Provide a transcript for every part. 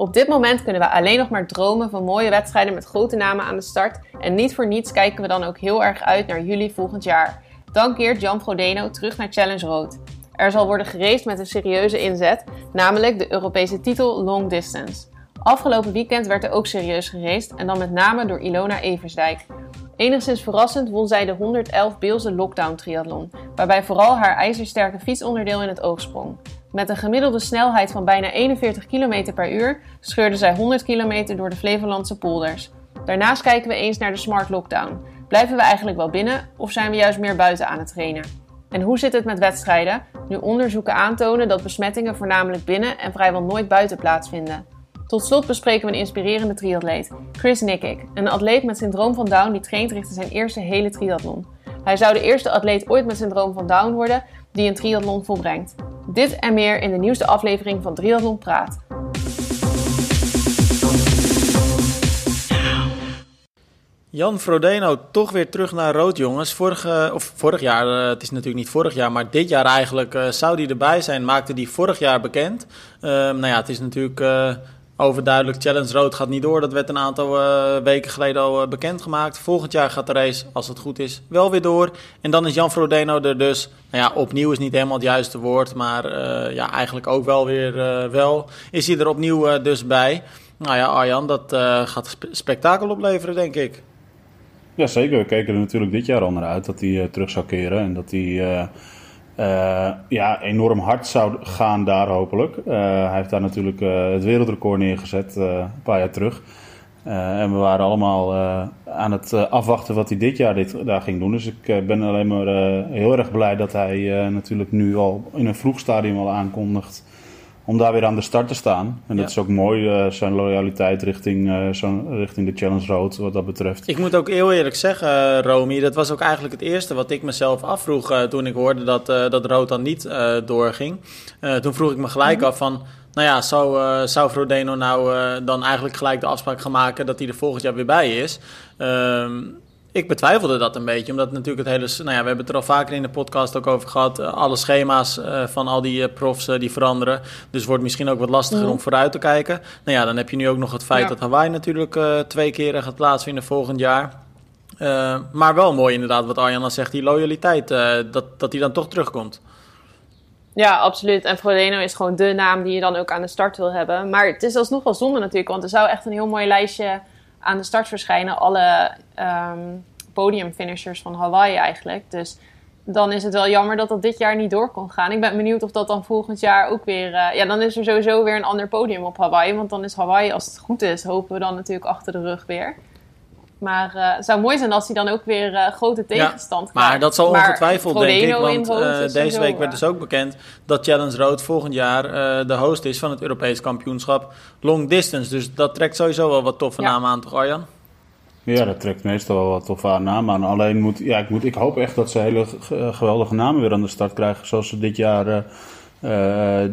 Op dit moment kunnen we alleen nog maar dromen van mooie wedstrijden met grote namen aan de start. En niet voor niets kijken we dan ook heel erg uit naar juli volgend jaar. Dan keert Jan Frodeno terug naar Challenge Road. Er zal worden geraced met een serieuze inzet, namelijk de Europese titel Long Distance. Afgelopen weekend werd er ook serieus geraced en dan met name door Ilona Eversdijk. Enigszins verrassend won zij de 111 Beelse Lockdown Triathlon, waarbij vooral haar ijzersterke fietsonderdeel in het oog sprong. Met een gemiddelde snelheid van bijna 41 km per uur scheurde zij 100 km door de Flevolandse polders. Daarnaast kijken we eens naar de Smart Lockdown. Blijven we eigenlijk wel binnen of zijn we juist meer buiten aan het trainen? En hoe zit het met wedstrijden, nu onderzoeken aantonen dat besmettingen voornamelijk binnen en vrijwel nooit buiten plaatsvinden? Tot slot bespreken we een inspirerende triatleet, Chris Nikic, een atleet met syndroom van Down die traint richting zijn eerste hele triathlon. Hij zou de eerste atleet ooit met syndroom van Down worden die een triathlon volbrengt. Dit en meer in de nieuwste aflevering van Triathlon Praat. Jan Frodeno toch weer terug naar rood, jongens. Vorige, of vorig jaar, uh, het is natuurlijk niet vorig jaar, maar dit jaar eigenlijk uh, zou die erbij zijn. Maakte die vorig jaar bekend. Uh, nou ja, het is natuurlijk eh, overduidelijk. Challenge Rood gaat niet door. Dat werd een aantal weken geleden al bekendgemaakt. Volgend jaar gaat de race, als het goed is, wel weer door. En dan is Jan Frodeno er dus. Nou ja, opnieuw is niet helemaal het juiste woord, maar ja, eigenlijk ook wel weer wel. Is hij er opnieuw dus bij. Nou ja, Arjan, dat gaat spektakel opleveren, denk ik. Ja, zeker. We keken er natuurlijk dit jaar al naar uit dat hij terug zou keren. En dat hij uh, ja, enorm hard zou gaan daar hopelijk. hij heeft daar natuurlijk het wereldrecord neergezet een paar jaar terug. en we waren allemaal aan het afwachten wat hij dit jaar dit, daar ging doen. Dus ik ben alleen maar heel erg blij dat hij natuurlijk nu al in een vroeg stadium al aankondigt om daar weer aan de start te staan. En dat is ook mooi, uh, zijn loyaliteit richting, uh, richting de Challenge Road, wat dat betreft. Ik moet ook heel eerlijk zeggen, Romy, dat was ook eigenlijk het eerste wat ik mezelf afvroeg uh, toen ik hoorde dat, dat Rood dan niet doorging. toen vroeg ik me gelijk mm -hmm. af van, nou ja, zou, zou Frodeno nou dan eigenlijk gelijk de afspraak gaan maken dat hij er volgend jaar weer bij is? Ehm, ik betwijfelde dat een beetje, omdat natuurlijk het hele... Nou ja, we hebben het er al vaker in de podcast ook over gehad. Uh, alle schema's uh, van al die uh, profs die veranderen. Dus wordt misschien ook wat lastiger mm. om vooruit te kijken. Nou ja, dan heb je nu ook nog het feit ja. dat Hawaii natuurlijk twee keren gaat plaatsvinden volgend jaar. maar wel mooi inderdaad wat Arjan zegt, die loyaliteit, dat, dat die dan toch terugkomt. Ja, absoluut. En Frodeno is gewoon de naam die je dan ook aan de start wil hebben. Maar het is alsnog wel zonde natuurlijk, want er zou echt een heel mooi lijstje aan de start verschijnen alle um, podiumfinishers van Hawaii eigenlijk. Dus dan is het wel jammer dat dat dit jaar niet door kon gaan. Ik ben benieuwd of dat dan volgend jaar ook weer... Uh, ja, dan is er sowieso weer een ander podium op Hawaii. Want dan is Hawaii, als het goed is, hopen we dan natuurlijk achter de rug weer. Maar uh, het zou mooi zijn als hij dan ook weer uh, grote tegenstand ja, Maar dat zal ongetwijfeld, denk ik. Want uh, deze week werd dus ook bekend dat Challenge Road volgend jaar de host is van het Europees kampioenschap Long Distance. Dus dat trekt sowieso wel wat toffe ja. namen aan, toch Arjan? Ja, dat trekt meestal wel wat toffe namen aan. Alleen moet, ja, ik, moet, ik hoop echt dat ze hele geweldige namen weer aan de start krijgen. Zoals ze dit jaar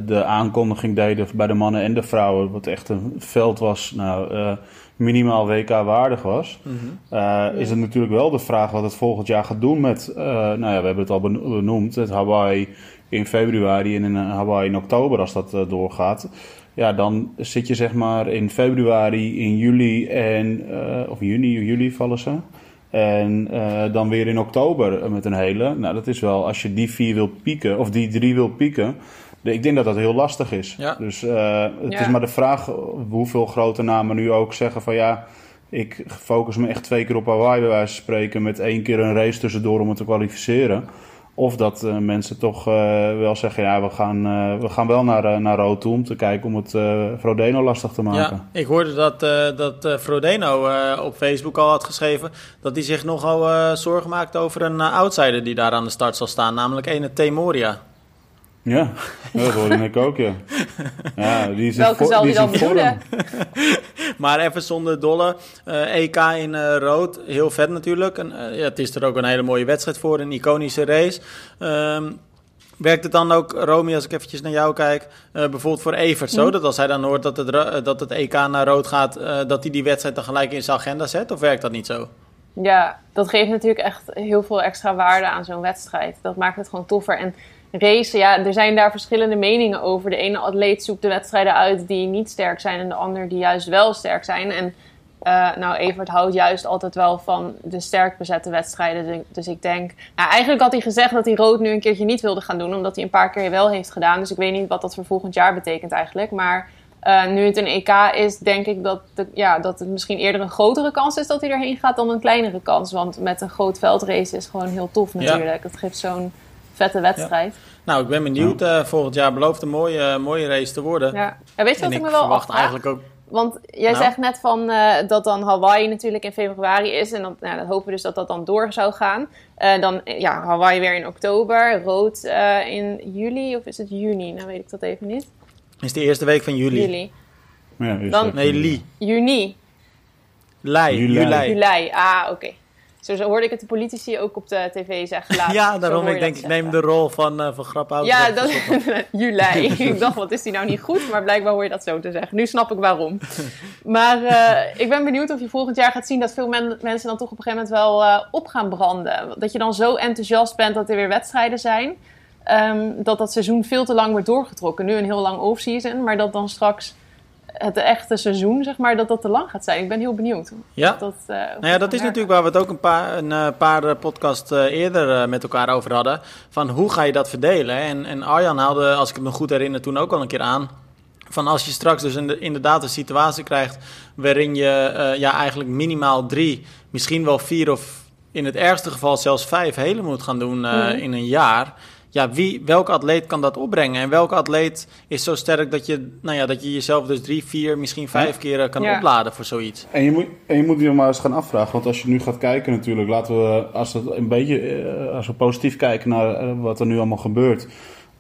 de aankondiging deden bij de mannen en de vrouwen. Wat echt een veld was. Nou minimaal WK waardig was. Mm -hmm. uh, is het natuurlijk wel de vraag wat het volgend jaar gaat doen met, uh, nou ja, we hebben het al benoemd, het Hawaii in februari en in Hawaii in oktober als dat uh, doorgaat. Ja, dan zit je zeg maar in februari, in juli en, of juni, juli vallen ze. En dan weer in oktober met een hele. Nou, dat is wel, als je die vier wil pieken, of die drie wil pieken, ik denk dat dat heel lastig is. Ja. Dus uh, het ja. is maar de vraag hoeveel grote namen nu ook zeggen van ja, ik focus me echt twee keer op Hawaii bij wijze van spreken met één keer een race tussendoor om het te kwalificeren. Of dat uh, mensen toch uh, wel zeggen, ja, we gaan, we gaan wel naar, naar Rood toe om te kijken om het Frodeno lastig te maken. Ja, ik hoorde dat, dat Frodeno op Facebook al had geschreven dat hij zich nogal zorgen maakt over een outsider die daar aan de start zal staan, namelijk ene Temoria. Ja, dat hoorde ik ook, ja. ja die is Welke zal die dan bedoelen? maar even zonder dolle. Uh, EK in uh, rood, heel vet natuurlijk. En, uh, ja, het is er ook een hele mooie wedstrijd voor, een iconische race. Um, werkt het dan ook, Romy, als ik eventjes naar jou kijk, bijvoorbeeld voor Evert zo? Mm. Dat als hij dan hoort dat het, dat het EK naar rood gaat, dat hij die wedstrijd dan gelijk in zijn agenda zet? Of werkt dat niet zo? Ja, dat geeft natuurlijk echt heel veel extra waarde aan zo'n wedstrijd. Dat maakt het gewoon toffer. En racen, ja, er zijn daar verschillende meningen over. De ene atleet zoekt de wedstrijden uit die niet sterk zijn en de ander die juist wel sterk zijn. En uh, nou, Evert houdt juist altijd wel van de sterk bezette wedstrijden. Dus, dus ik denk, nou, eigenlijk had hij gezegd dat hij rood nu een keertje niet wilde gaan doen, omdat hij een paar keer wel heeft gedaan. Dus ik weet niet wat dat voor volgend jaar betekent eigenlijk. Maar uh, nu het een EK is, denk ik dat, de, ja, dat het misschien eerder een grotere kans is dat hij erheen gaat dan een kleinere kans. Want met een groot veldrace is gewoon heel tof natuurlijk. Het geeft zo'n vette wedstrijd. Ja. Nou, ik ben benieuwd. Uh, volgend jaar belooft een mooie, mooie race te worden. Ja. ja weet je wat en ik me wel verwacht eigenlijk ook want jij nou. zegt net van, uh, dat dan Hawaii natuurlijk in februari is. En dan, nou, dan hopen we dus dat dat dan door zou gaan. Uh, dan ja, Hawaii weer in oktober. Rood uh, in juli of is het juni? Nou weet ik dat even niet. Is de eerste week van juli. Juli. Ja, dan, nee, li. Juni. Lei. Juli. Juli. Juli. Ah, oké. Okay. Zo, hoorde ik het de politici ook op de tv zeggen laatst. ja, daarom ik denk ik neem de rol van, uh, van Graphouse. Ja, dat juli. ik dacht, wat is die nou niet goed? Maar blijkbaar hoor je dat zo te zeggen. Nu snap ik waarom. maar uh, ik ben benieuwd of je volgend jaar gaat zien dat veel men mensen dan toch op een gegeven moment wel uh, op gaan branden. Dat je dan zo enthousiast bent dat er weer wedstrijden zijn. Um, dat dat seizoen veel te lang wordt doorgetrokken. Nu een heel lang off-season, maar dat dan straks het echte seizoen, zeg maar, dat dat te lang gaat zijn. Ik ben heel benieuwd. Ja, dat, uh, nou ja, dat is natuurlijk waar we het ook een paar, een uh, paar podcast uh, eerder met elkaar over hadden. Van hoe ga je dat verdelen? En, en Arjan haalde, als ik me goed herinner, toen ook al een keer aan. Van als je straks dus inderdaad een situatie krijgt waarin je ja, eigenlijk minimaal drie, misschien wel vier of in het ergste geval zelfs vijf hele moet gaan doen mm. in een jaar ja, wie, welke atleet kan dat opbrengen? En welke atleet is zo sterk dat je, nou ja, dat je jezelf dus drie, vier, misschien vijf ja. keer kan ja. opladen voor zoiets? En je, moet, en je moet je maar eens gaan afvragen. Want als je nu gaat kijken natuurlijk, laten we, als, het een beetje, als we positief kijken naar wat er nu allemaal gebeurt...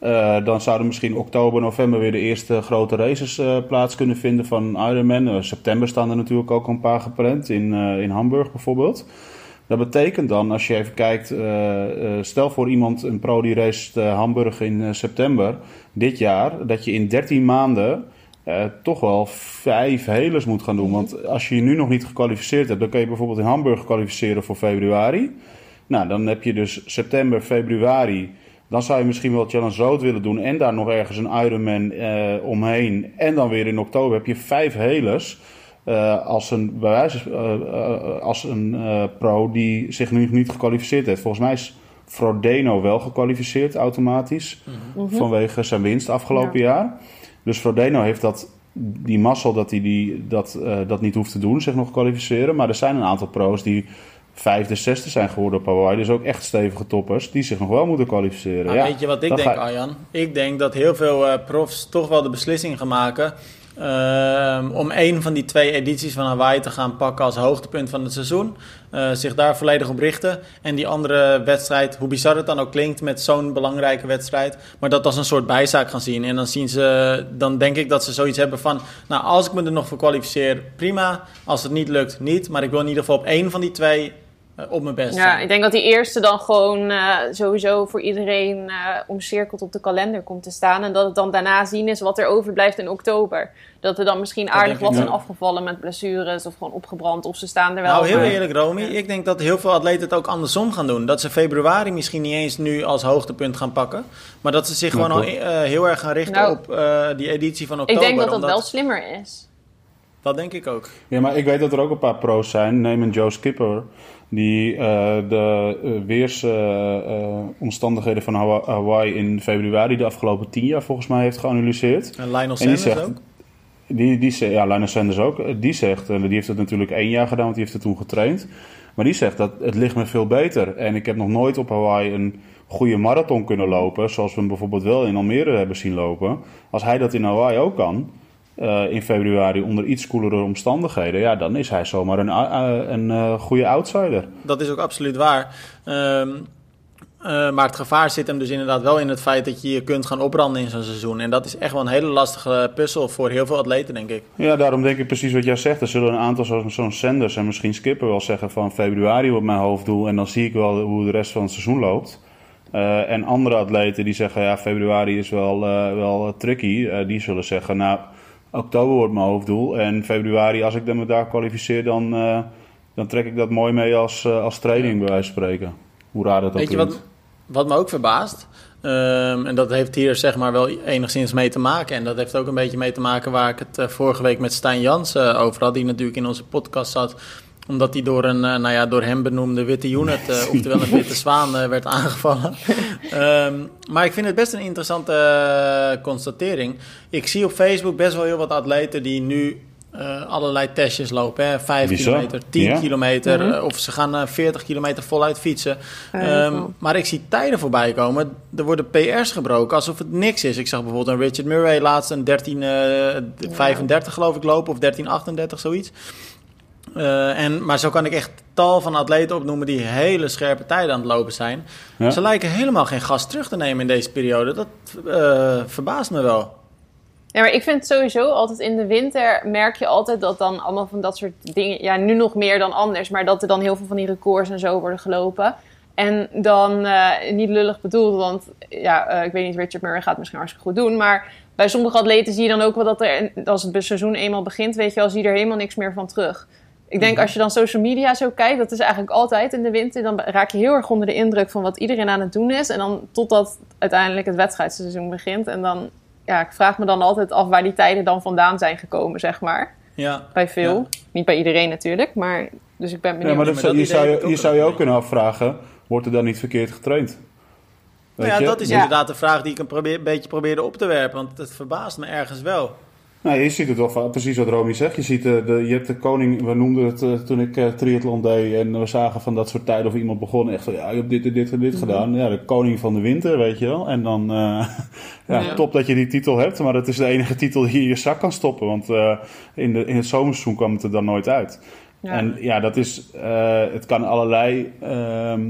Uh, dan zouden misschien oktober, november weer de eerste grote races uh, plaats kunnen vinden van Ironman. Uh, september staan er natuurlijk ook een paar gepland, in, in Hamburg bijvoorbeeld. Dat betekent dan, als je even kijkt, uh, uh, stel voor iemand, een pro die race uh, Hamburg in september dit jaar, dat je in 13 maanden toch wel vijf helers moet gaan doen. Want als je je nu nog niet gekwalificeerd hebt, dan kun je bijvoorbeeld in Hamburg kwalificeren voor februari. Nou, dan heb je dus september, februari. Dan zou je misschien wel Challenge Road willen doen en daar nog ergens een Ironman omheen. En dan weer in oktober heb je vijf helers. Uh, als een, bij wijze, uh, uh, als een pro die zich nu niet gekwalificeerd heeft. Volgens mij is Frodeno wel gekwalificeerd automatisch. Mm -hmm. Vanwege zijn winst afgelopen ja. jaar. Dus Frodeno heeft dat, die mazzel dat hij die, dat, dat niet hoeft te doen, zich nog kwalificeren. Maar er zijn een aantal pro's die vijfde, zesde zijn geworden op Hawaii. Dus ook echt stevige toppers die zich nog wel moeten kwalificeren. Ja, weet je wat ik denk, ga... Arjan? Ik denk dat heel veel profs toch wel de beslissing gaan maken Uh, om een van die twee edities van Hawaii te gaan pakken als hoogtepunt van het seizoen. Uh, zich daar volledig op richten. En die andere wedstrijd, hoe bizar het dan ook klinkt met zo'n belangrijke wedstrijd. Maar dat als een soort bijzaak gaan zien. En dan, zien ze, dan denk ik dat ze zoiets hebben van... Nou, als ik me er nog voor kwalificeer, prima. Als het niet lukt, niet. Maar ik wil in ieder geval op één van die twee op mijn best. Ja, ik denk dat die eerste dan gewoon uh, sowieso voor iedereen uh, omcirkeld op de kalender komt te staan. En dat het dan daarna zien is wat er overblijft in oktober. Dat er dan misschien aardig wat zijn afgevallen met blessures of gewoon opgebrand. Of ze staan er wel. Nou, heel eerlijk, Romy. Ja. Ik denk dat heel veel atleten het ook andersom gaan doen. Dat ze februari misschien niet eens nu als hoogtepunt gaan pakken. Maar dat ze zich gewoon al heel erg gaan richten nou, op die editie van oktober. Ik denk dat dat omdat... wel slimmer is. Dat denk ik ook. Ja, maar ik weet dat er ook een paar pro's zijn. Neem een Joe Skipper die uh, de uh, weersomstandigheden van Hawaii in februari de afgelopen tien jaar volgens mij heeft geanalyseerd. En Lionel Sanders zegt, ook? Die, die, ja, Lionel Sanders ook. Die zegt, die heeft het natuurlijk één jaar gedaan, want die heeft het toen getraind. Maar die zegt dat het ligt me veel beter. En ik heb nog nooit op Hawaii een goede marathon kunnen lopen, zoals we hem bijvoorbeeld wel in Almere hebben zien lopen. Als hij dat in Hawaii ook kan, uh, in februari onder iets koelere omstandigheden, ja, dan is hij zomaar een, uh, een uh, goede outsider. Dat is ook absoluut waar. Um, maar het gevaar zit hem dus inderdaad wel in het feit dat je je kunt gaan opbranden in zo'n seizoen. En dat is echt wel een hele lastige puzzel voor heel veel atleten, denk ik. Ja, daarom denk ik precies wat jij zegt. Er zullen een aantal zoals zo'n Sanders en misschien Skipper wel zeggen van februari wordt mijn hoofddoel. En dan zie ik wel hoe de rest van het seizoen loopt. en andere atleten die zeggen ja, februari is wel, wel tricky. die zullen zeggen nou oktober wordt mijn hoofddoel. En februari, als ik me daar kwalificeer, dan, uh, dan trek ik dat mooi mee als, uh, als training, bij wijze van spreken. Hoe raar dat ook Weet je wat, wat me ook verbaast, ehm, en dat heeft hier zeg maar wel enigszins mee te maken. En dat heeft ook een beetje mee te maken waar ik het vorige week met Stijn Jansen over had, die natuurlijk in onze podcast zat omdat hij door een, nou ja, door hem benoemde witte unit, uh, oftewel een witte zwaan, uh, werd aangevallen. um, maar ik vind het best een interessante uh, constatering. Ik zie op Facebook best wel heel wat atleten die nu allerlei testjes lopen. Hè? 5 Bizar. kilometer, 10 Ja. kilometer, Mhm. uh, of ze gaan 40 kilometer voluit fietsen. Ja, Um, cool. maar ik zie tijden voorbij komen. Er worden PR's gebroken alsof het niks is. Ik zag bijvoorbeeld een Richard Murray laatst een 1335 geloof ik lopen, of 1338 zoiets. Uh, en, maar zo kan ik echt tal van atleten opnoemen die hele scherpe tijden aan het lopen zijn. Ja. Ze lijken helemaal geen gas terug te nemen in deze periode. Dat uh, verbaast me wel. Ja, maar ik vind sowieso altijd in de winter merk je altijd dat dan allemaal van dat soort dingen, ja, nu nog meer dan anders, maar dat er dan heel veel van die records en zo worden gelopen. En dan, uh, niet lullig bedoeld, want ja, uh, ik weet niet, Richard Murray gaat het misschien hartstikke goed doen, maar bij sommige atleten zie je dan ook wel dat er, als het seizoen eenmaal begint, weet je wel, zie je er helemaal niks meer van terug. Ik denk, als je dan social media zo kijkt, dat is eigenlijk altijd in de winter, dan raak je heel erg onder de indruk van wat iedereen aan het doen is. En dan totdat uiteindelijk het wedstrijdseizoen begint. En dan, ja, ik vraag me dan altijd af waar die tijden dan vandaan zijn gekomen, zeg maar. Ja. Bij veel. Ja. Niet bij iedereen natuurlijk, maar dus ik ben benieuwd. Ja, maar, dat, maar dat je, zou, je, zou je ook kunnen afvragen, wordt er dan niet verkeerd getraind? Nou ja, je? dat is Ja. inderdaad de vraag die ik een, probeer, een beetje probeerde op te werpen. Want het verbaast me ergens wel. Nou, je ziet het wel precies wat Romy zegt. Je, ziet, eh, de, je hebt de koning, we noemden het eh, toen ik eh, triathlon deed en we zagen van dat soort tijden of iemand begon echt van, ja, je hebt dit en dit en dit Mhm. gedaan. Ja, de koning van de winter, weet je wel. En dan, ja, Ja. top dat je die titel hebt, maar het is de enige titel die je in je zak kan stoppen. Want in, de, in het zomerseizoen kwam het er dan nooit uit. Ja. En ja, dat is, het kan allerlei, ehm,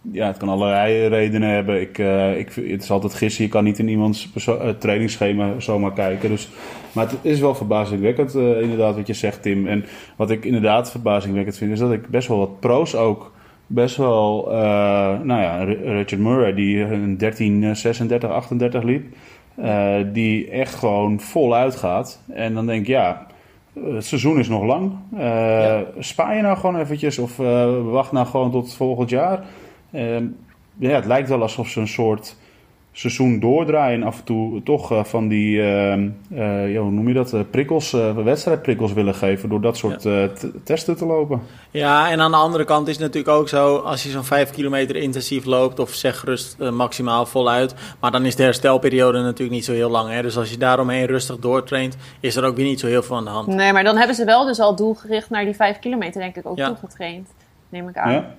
ja, het kan allerlei redenen hebben. Ik, eh, ik, het is altijd gissen, je kan niet in iemands eh, trainingsschema zomaar kijken. Dus, maar het is wel verbazingwekkend, eh, inderdaad, wat je zegt, Tim. En wat ik inderdaad verbazingwekkend vind, is dat ik best wel wat pro's ook best wel, nou ja, Richard Murray, die een 13, 36, 38 liep, die echt gewoon voluit gaat. En dan denk ik, ja, het seizoen is nog lang. Ja. Spaar je nou gewoon eventjes of wacht nou gewoon tot volgend jaar? Ehm, ja, het lijkt wel alsof ze een soort seizoen doordraaien en af en toe toch eh, van die, ehm, eh, ja, hoe noem je dat, eh, prikkels, eh, wedstrijdprikkels willen geven door dat soort eh, testen te lopen. Ja, en aan de andere kant is het natuurlijk ook zo, als je zo'n 5 kilometer intensief loopt, of zeg gerust eh, maximaal voluit, maar dan is de herstelperiode natuurlijk niet zo heel lang. Hè? Dus als je daaromheen rustig doortraint, is er ook weer niet zo heel veel aan de hand. Nee, maar dan hebben ze wel dus al doelgericht naar die vijf kilometer, denk ik, ook Ja. toegetraind. Neem ik aan. Ja.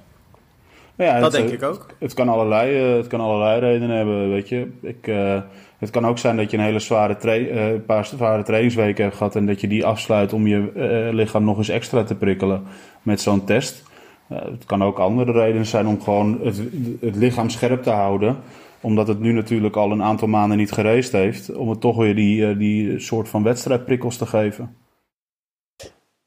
Ja, Dat het, denk ik ook. Het kan allerlei, eh, het kan allerlei redenen hebben, weet je. Ik, eh, het kan ook zijn dat je een hele zware, tra- eh, een paar zware trainingsweken hebt gehad... en dat je die afsluit om je eh, lichaam nog eens extra te prikkelen met zo'n test. Eh, het kan ook andere redenen zijn om gewoon het, het lichaam scherp te houden omdat het nu natuurlijk al een aantal maanden niet gereisd heeft... om het toch weer die, eh, die soort van wedstrijdprikkels te geven.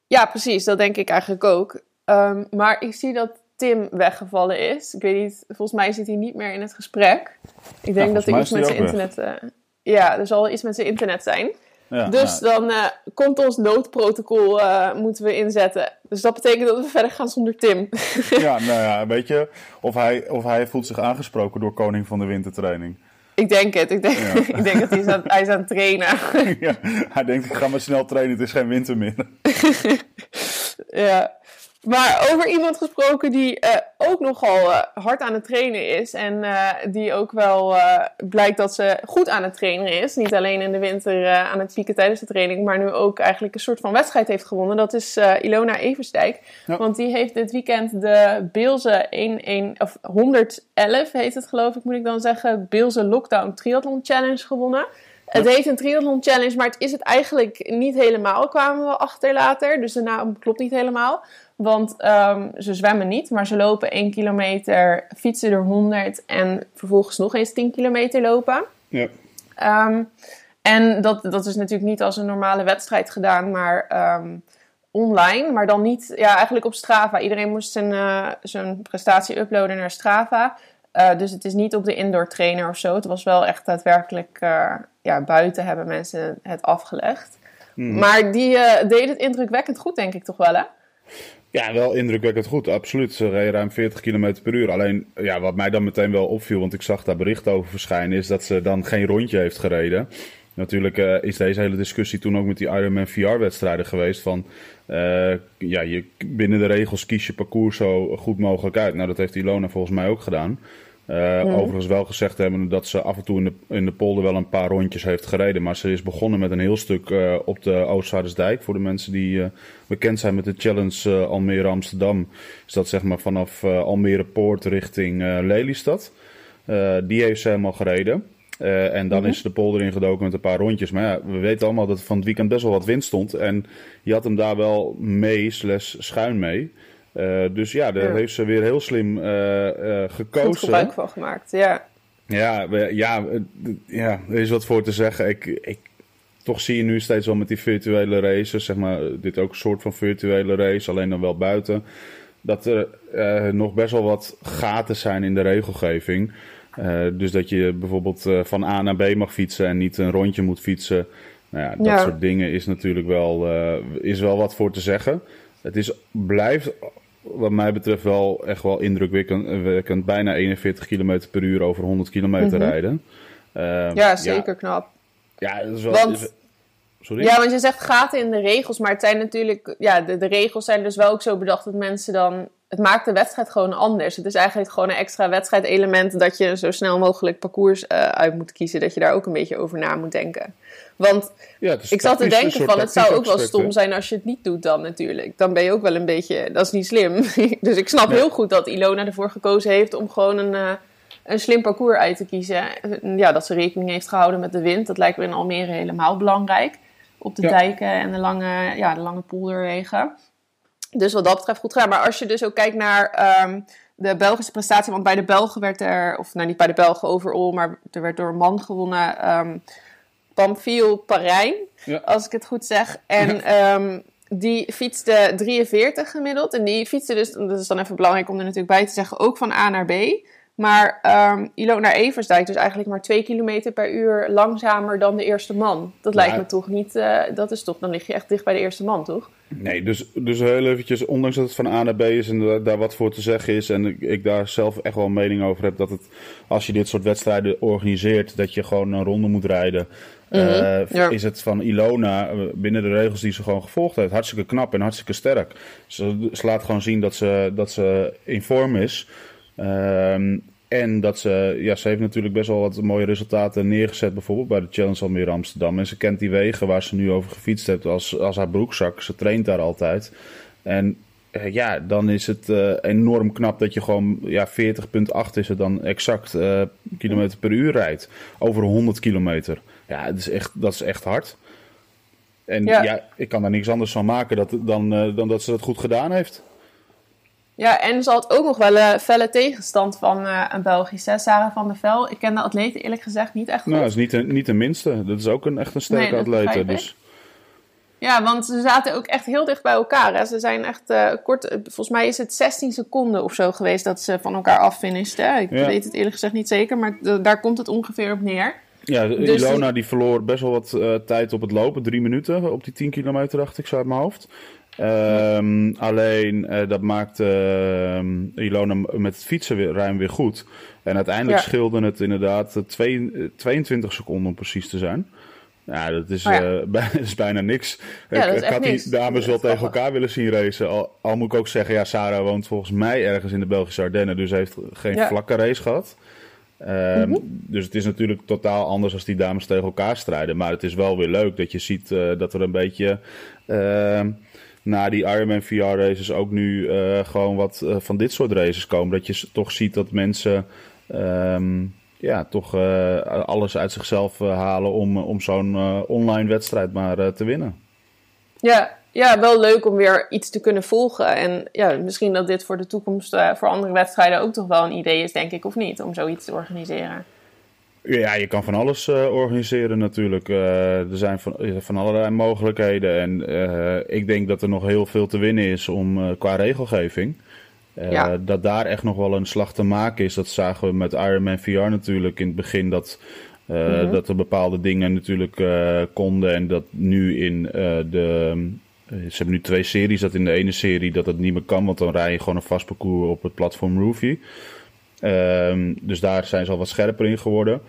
Ja, precies. Dat denk ik eigenlijk ook. Ehm, maar ik zie dat Tim weggevallen is. Ik weet niet, volgens mij zit hij niet meer in het gesprek. Ik denk dat er iets met zijn internet... eh, ja, er zal iets met zijn internet zijn. Ja, dus nou, dan eh, komt ons noodprotocol eh, moeten we inzetten. Dus dat betekent dat we verder gaan zonder Tim. ja, nou ja, weet je, of hij, of hij voelt zich aangesproken door koning van de wintertraining. ik denk het. Ik denk, Ja. ik denk dat hij is, aan, hij is aan het trainen. ja, hij denkt, ik ga maar snel trainen, het is geen winter meer. Ja. Maar over iemand gesproken die eh, ook nogal eh, hard aan het trainen is. En eh, die ook wel blijkt dat ze goed aan het trainen is. Niet alleen in de winter aan het pieken tijdens de training. Maar nu ook eigenlijk een soort van wedstrijd heeft gewonnen. Dat is Ilona Eversdijk. Ja. Want die heeft dit weekend de Beelse 11, of 111 heet het geloof ik moet ik dan zeggen. Beelse Lockdown Triathlon Challenge gewonnen. Het heet een triathlon challenge, maar het is het eigenlijk niet helemaal, kwamen we achter later. Dus de naam klopt niet helemaal. Want ehm, ze zwemmen niet, maar ze lopen 1 kilometer, fietsen er 100 en vervolgens nog eens 10 kilometer lopen. Ja. Ehm, en dat, dat is natuurlijk niet als een normale wedstrijd gedaan, maar ehm, online. Maar dan niet, ja, eigenlijk op Strava. Iedereen moest zijn, eh, zijn prestatie uploaden naar Strava. Eh, dus het is niet op de indoor trainer of zo. Het was wel echt daadwerkelijk, eh, ja, buiten hebben mensen het afgelegd. Mhm. Maar die deed het indrukwekkend goed, denk ik toch wel, hè? Ja, wel indrukwekkend goed, absoluut. Ze reden ruim 40 km per uur. Alleen, ja, wat mij dan meteen wel opviel, want ik zag daar bericht over verschijnen, is dat ze dan geen rondje heeft gereden. Natuurlijk uh, is deze hele discussie toen ook met die Ironman VR-wedstrijden geweest. Van uh, ja, je, binnen de regels kies je parcours zo goed mogelijk uit. Nou, dat heeft Ilona volgens mij ook gedaan. Uh, mm. Overigens wel gezegd hebben dat ze af en toe in de, in de polder wel een paar rondjes heeft gereden. Maar ze is begonnen met een heel stuk uh, op de Oostvaardersdijk. Voor de mensen die uh, bekend zijn met de challenge Almere Amsterdam. Is dat zeg maar vanaf Almere Poort richting Lelystad. die heeft ze helemaal gereden. Uh, en dan mm -hmm. is de polder ingedoken met een paar rondjes. Maar ja, we weten allemaal dat van het weekend best wel wat wind stond. En je had hem daar wel mee, slash schuin mee. Uh, dus ja, daar ja. heeft ze weer heel slim uh, gekozen. Goed gebruik van gemaakt, ja. Ja, ja, ja, er is wat voor te zeggen. Ik, ik, toch zie je nu steeds wel met die virtuele races, zeg maar, dit ook een soort van virtuele race, alleen dan wel buiten. Dat er nog best wel wat gaten zijn in de regelgeving. Uh, dus dat je bijvoorbeeld uh, van A naar B mag fietsen en niet een rondje moet fietsen. Nou ja, dat ja. soort dingen is natuurlijk wel, is wel wat voor te zeggen. Het is, blijft wat mij betreft wel echt wel indrukwekkend. Bijna 41 km per uur over 100 kilometer mm -hmm. rijden. ja, zeker ja. knap. Ja, dat is wel... Want... Sorry? Ja, want je zegt gaten in de regels, maar het zijn natuurlijk, ja, de, de regels zijn dus wel ook zo bedacht dat mensen dan het maakt de wedstrijd gewoon anders. Het is eigenlijk gewoon een extra wedstrijdelement dat je zo snel mogelijk parcours uh, uit moet kiezen. Dat je daar ook een beetje over na moet denken. Want ja, ik zat te denken van het zou ook wel stom zijn als je het niet doet dan natuurlijk. Dan ben je ook wel een beetje, dat is niet slim. dus ik snap nee. heel goed dat Ilona ervoor gekozen heeft om gewoon een, uh, een slim parcours uit te kiezen. Ja, dat ze rekening heeft gehouden met de wind. Dat lijkt me in Almere helemaal belangrijk. Op de ja. dijken en de lange, ja, de lange polderwegen. Dus wat dat betreft goed gedaan. Maar als je dus ook kijkt naar um, de Belgische prestatie. Want bij de Belgen werd er, of nou niet bij de Belgen overal, maar er werd door een man gewonnen. Um, Pamphile Parijn, ja. als ik het goed zeg. En ja. um, die fietste 43 gemiddeld. En die fietste dus, dat is dan even belangrijk om er natuurlijk bij te zeggen, ook van A naar B. Maar um, Ilona Eversdijk dus eigenlijk maar 2 km per uur langzamer dan de eerste man. Dat lijkt ja. me toch niet, uh, dat is toch, dan lig je echt dicht bij de eerste man, toch? Nee, dus, dus heel eventjes, ondanks dat het van A naar B is en daar wat voor te zeggen is... en ik, ik daar zelf echt wel een mening over heb... dat het, als je dit soort wedstrijden organiseert, dat je gewoon een ronde moet rijden... Mm -hmm. uh, ja. is het van Ilona, binnen de regels die ze gewoon gevolgd heeft, hartstikke knap en hartstikke sterk. Ze, ze laat gewoon zien dat ze, dat ze in vorm is... Um, en dat ze, ja, ze heeft natuurlijk best wel wat mooie resultaten neergezet, bijvoorbeeld bij de Challenge Almere Amsterdam. En ze kent die wegen waar ze nu over gefietst heeft als, als haar broekzak. Ze traint daar altijd. En uh, ja, dan is het uh, enorm knap dat je gewoon, ja, 40,8 is het dan exact, uh, kilometer per uur rijdt. Over 100 kilometer. Ja, dat is echt, dat is echt hard. En ja. ja ik kan daar niks anders van maken dat, dan, dan dat ze dat goed gedaan heeft. Ja, en ze had ook nog wel een felle tegenstand van uh, een Belgische, Sarah van der Vel. Ik ken de atleten eerlijk gezegd niet echt goed. Nou, dat is niet de, niet de minste. Dat is ook een, echt een sterke nee, atlete. Dus. Ja, want ze zaten ook echt heel dicht bij elkaar. Hè. Ze zijn echt uh, kort, volgens mij is het 16 seconden of zo geweest dat ze van elkaar affinishten. Ik ja. weet het eerlijk gezegd niet zeker, maar daar komt het ongeveer op neer. Ja, dus Ilona die verloor best wel wat uh, tijd op het lopen. Drie minuten op die 10 kilometer, dacht ik zo uit mijn hoofd. Um, alleen uh, dat maakte uh, Ilona met het fietsen weer, ruim weer goed. En uiteindelijk ja. scheelde het inderdaad twee, 22 seconden om precies te zijn. Ja, dat is, oh ja. Uh, bijna, is bijna niks. Ja, ik, ik had die dames wel tegen elkaar willen zien racen. Al, al, moet ik ook zeggen, ja, Sarah woont volgens mij ergens in de Belgische Ardennen. Dus heeft geen vlakke race gehad. Mm -hmm. Dus het is natuurlijk totaal anders als die dames tegen elkaar strijden. Maar het is wel weer leuk dat je ziet uh, dat er een beetje na die Ironman VR races ook nu uh, gewoon wat uh, van dit soort races komen. Dat je toch ziet dat mensen um, ja, toch alles uit zichzelf halen om, om zo'n online wedstrijd maar te winnen. Ja, ja, wel leuk om weer iets te kunnen volgen. En ja, misschien dat dit voor de toekomst voor andere wedstrijden ook toch wel een idee is, denk ik, of niet, om zoiets te organiseren. Ja, je kan van alles uh, organiseren natuurlijk. Uh, er zijn van, van allerlei mogelijkheden. En ik denk dat er nog heel veel te winnen is om, qua regelgeving. Ja. Dat daar echt nog wel een slag te maken is. Dat zagen we met Ironman VR natuurlijk in het begin. Dat, mm -hmm. dat er bepaalde dingen natuurlijk konden. En dat nu in de ze hebben nu twee series. Dat in de ene serie dat het niet meer kan, want dan rij je gewoon een vast parcours op het platform Roofy. Ehm, dus daar zijn ze al wat scherper in geworden.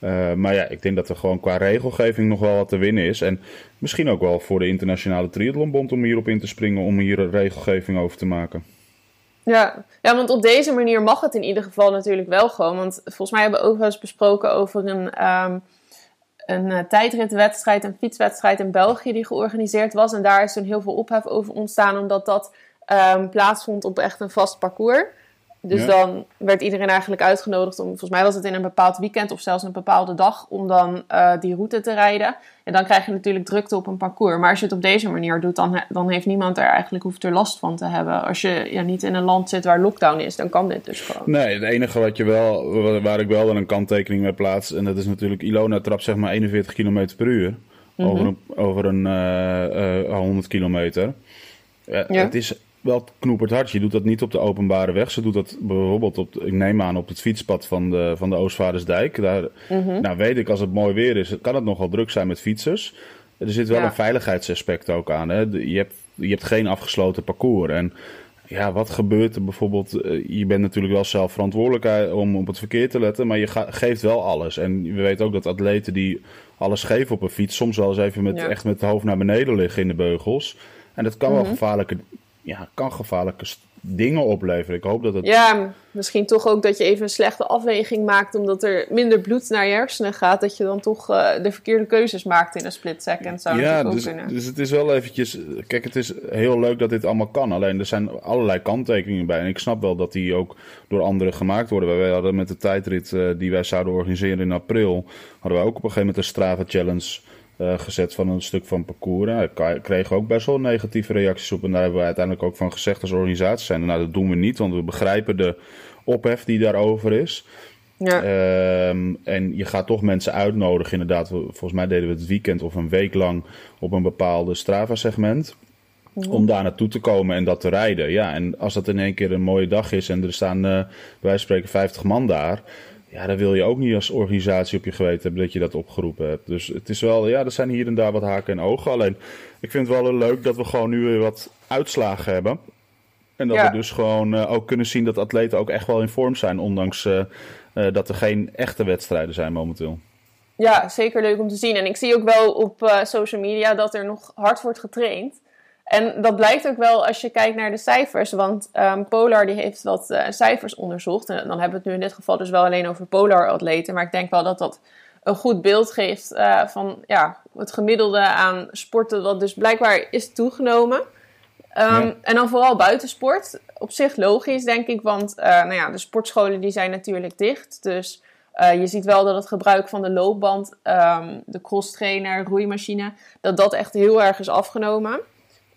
Uh, maar ja, ik denk dat er gewoon qua regelgeving nog wel wat te winnen is. En misschien ook wel voor de Internationale Triathlonbond om hierop in te springen, om hier regelgeving over te maken. Ja. ja, want op deze manier mag het in ieder geval natuurlijk wel gewoon. Want volgens mij hebben we ook wel eens besproken over een, um, een uh, tijdritwedstrijd, een fietswedstrijd in België die georganiseerd was. En daar is toen heel veel ophef over ontstaan, omdat dat um, plaatsvond op echt een vast parcours. Dus dan werd iedereen eigenlijk uitgenodigd om, volgens mij was het in een bepaald weekend of zelfs een bepaalde dag, om dan uh, die route te rijden. En dan krijg je natuurlijk drukte op een parcours. Maar als je het op deze manier doet, dan, dan heeft niemand er eigenlijk hoeft er last van te hebben. Als je ja, niet in een land zit waar lockdown is, dan kan dit dus gewoon. Nee, het enige wat je wel, waar ik wel een kanttekening mee plaats, en dat is natuurlijk Ilona trapt zeg maar 41 km per uur mm -hmm. over een, over een uh, uh, 100 kilometer. Ja. Het is wel knoepert hard. Je doet dat niet op de openbare weg. Ze doet dat bijvoorbeeld op, ik neem aan, op het fietspad van de, van de Oostvaardersdijk. Daar mm nou, weet ik, als het mooi weer is, kan het nogal druk zijn met fietsers. Er zit wel een veiligheidsaspect ook aan. Hè? Je, hebt, je hebt geen afgesloten parcours. En ja, wat gebeurt er bijvoorbeeld? Eh, je bent natuurlijk wel zelf verantwoordelijk om op het verkeer te letten, maar je geeft wel alles. En we weten ook dat atleten die alles geven op een fiets, soms wel eens even met, echt met het hoofd naar beneden liggen in de beugels. En dat kan wel mhm. gevaarlijke ja, kan gevaarlijke dingen opleveren. Ik hoop dat het. Ja, misschien toch ook dat je even een slechte afweging maakt, omdat er minder bloed naar je hersenen gaat, dat je dan toch uh, de verkeerde keuzes maakt in een split second. Zou ja, dus, dus het is wel eventjes. Kijk, het is heel leuk dat dit allemaal kan. Alleen er zijn allerlei kanttekeningen bij. En ik snap wel dat die ook door anderen gemaakt worden. Wij hadden met de tijdrit uh, die wij zouden organiseren in april, hadden we ook op een gegeven moment een Strava Challenge uh, gezet van een stuk van parcours. Nou, ik kreeg ook best wel negatieve reacties op. En daar hebben we uiteindelijk ook van gezegd als organisatie zijn. Nou, dat doen we niet, want we begrijpen de ophef die daarover is. Ja. Um, en je gaat toch mensen uitnodigen. Inderdaad, volgens mij deden we het weekend of een week lang op een bepaalde Strava-segment. Mhm. Om daar naartoe te komen en dat te rijden. Ja, en als dat in één keer een mooie dag is en er staan uh, bij wijze van spreken 50 man daar. Ja, dan wil je ook niet als organisatie op je geweten hebben dat je dat opgeroepen hebt. Dus het is wel, ja, er zijn hier en daar wat haken en ogen. Alleen, ik vind het wel leuk dat we gewoon nu weer wat uitslagen hebben. En dat we dus gewoon uh, ook kunnen zien dat atleten ook echt wel in vorm zijn, ondanks uh, uh, dat er geen echte wedstrijden zijn momenteel. Ja, zeker leuk om te zien. En ik zie ook wel op social media dat er nog hard wordt getraind. En dat blijkt ook wel als je kijkt naar de cijfers. Want um, Polar die heeft wat uh, cijfers onderzocht. En dan hebben we het nu in dit geval dus wel alleen over Polar-atleten. Maar ik denk wel dat dat een goed beeld geeft uh, van ja, het gemiddelde aan sporten. Wat dus blijkbaar is toegenomen. Um, ja. En dan vooral buitensport. Op zich logisch, denk ik. Want uh, nou ja, de sportscholen die zijn natuurlijk dicht. Dus je ziet wel dat het gebruik van de loopband, um, de crosstrainer, roeimachine... dat dat echt heel erg is afgenomen.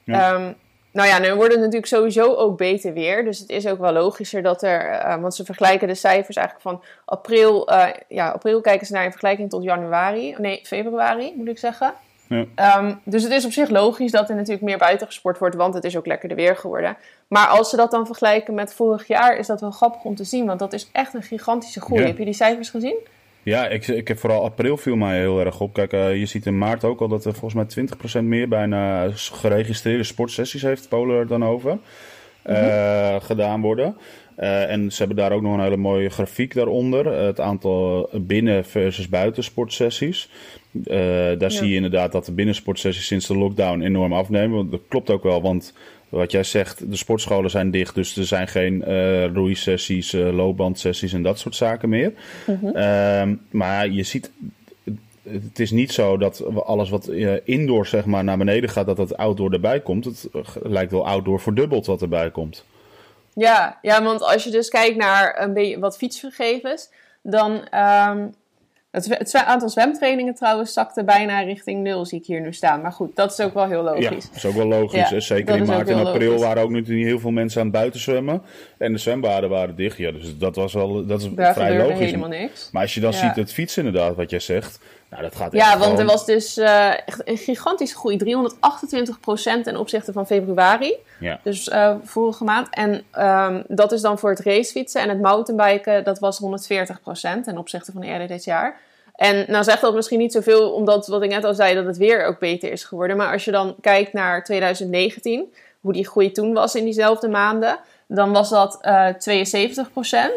Ja. Um, nou ja, nu wordt het natuurlijk sowieso ook beter weer. Dus het is ook wel logischer dat er. Uh, want ze vergelijken de cijfers eigenlijk van april. Uh, ja, april kijken ze naar in vergelijking tot januari. Nee, februari moet ik zeggen. Ja. Um, dus het is op zich logisch dat er natuurlijk meer buiten gesport wordt, want het is ook lekkerder weer geworden. Maar als ze dat dan vergelijken met vorig jaar, is dat wel grappig om te zien, want dat is echt een gigantische groei. Ja. Heb je die cijfers gezien? Ja, ik, ik heb vooral april viel mij heel erg op. Kijk, uh, je ziet in maart ook al dat er volgens mij 20% meer bijna geregistreerde sportsessies heeft Polar dan over. Mm -hmm. gedaan worden. Uh, en ze hebben daar ook nog een hele mooie grafiek daaronder. het aantal binnen- versus buitensportsessies. daar ja. zie je inderdaad dat de binnensportsessies sinds de lockdown enorm afnemen. Want dat klopt ook wel, want wat jij zegt, de sportscholen zijn dicht, dus er zijn geen uh, roeisessies, uh, loopbandsessies en dat soort zaken meer. Mm -hmm. uh, maar je ziet, het is niet zo dat alles wat uh, indoor zeg maar naar beneden gaat, dat het outdoor erbij komt. Het lijkt wel outdoor verdubbeld wat erbij komt. Ja, ja, want als je dus kijkt naar een beetje wat fietsgegevens, dan um, het, het, aantal zwemtrainingen trouwens zakte bijna richting nul, zie ik hier nu staan. Maar goed, dat is ook wel heel logisch. Ja, dat is ook wel logisch. Ja, Zeker in maart en april waren ook niet heel veel mensen aan het buiten zwemmen. En de zwembaden waren dicht. Ja, dus dat was wel dat is Daar vrij logisch. helemaal niks. Maar als je dan ja. ziet het fietsen inderdaad, wat jij zegt. Nou, dat gaat ja, want gewoon... er was dus uh, echt een gigantische groei. 328% ten opzichte van februari. Ja. Dus uh, vorige maand. En um, dat is dan voor het racefietsen. En het mountainbiken, dat was 140% ten opzichte van eerder dit jaar. En nou zegt dat misschien niet zoveel, omdat wat ik net al zei, dat het weer ook beter is geworden. Maar als je dan kijkt naar 2019, hoe die groei toen was in diezelfde maanden, dan was dat uh,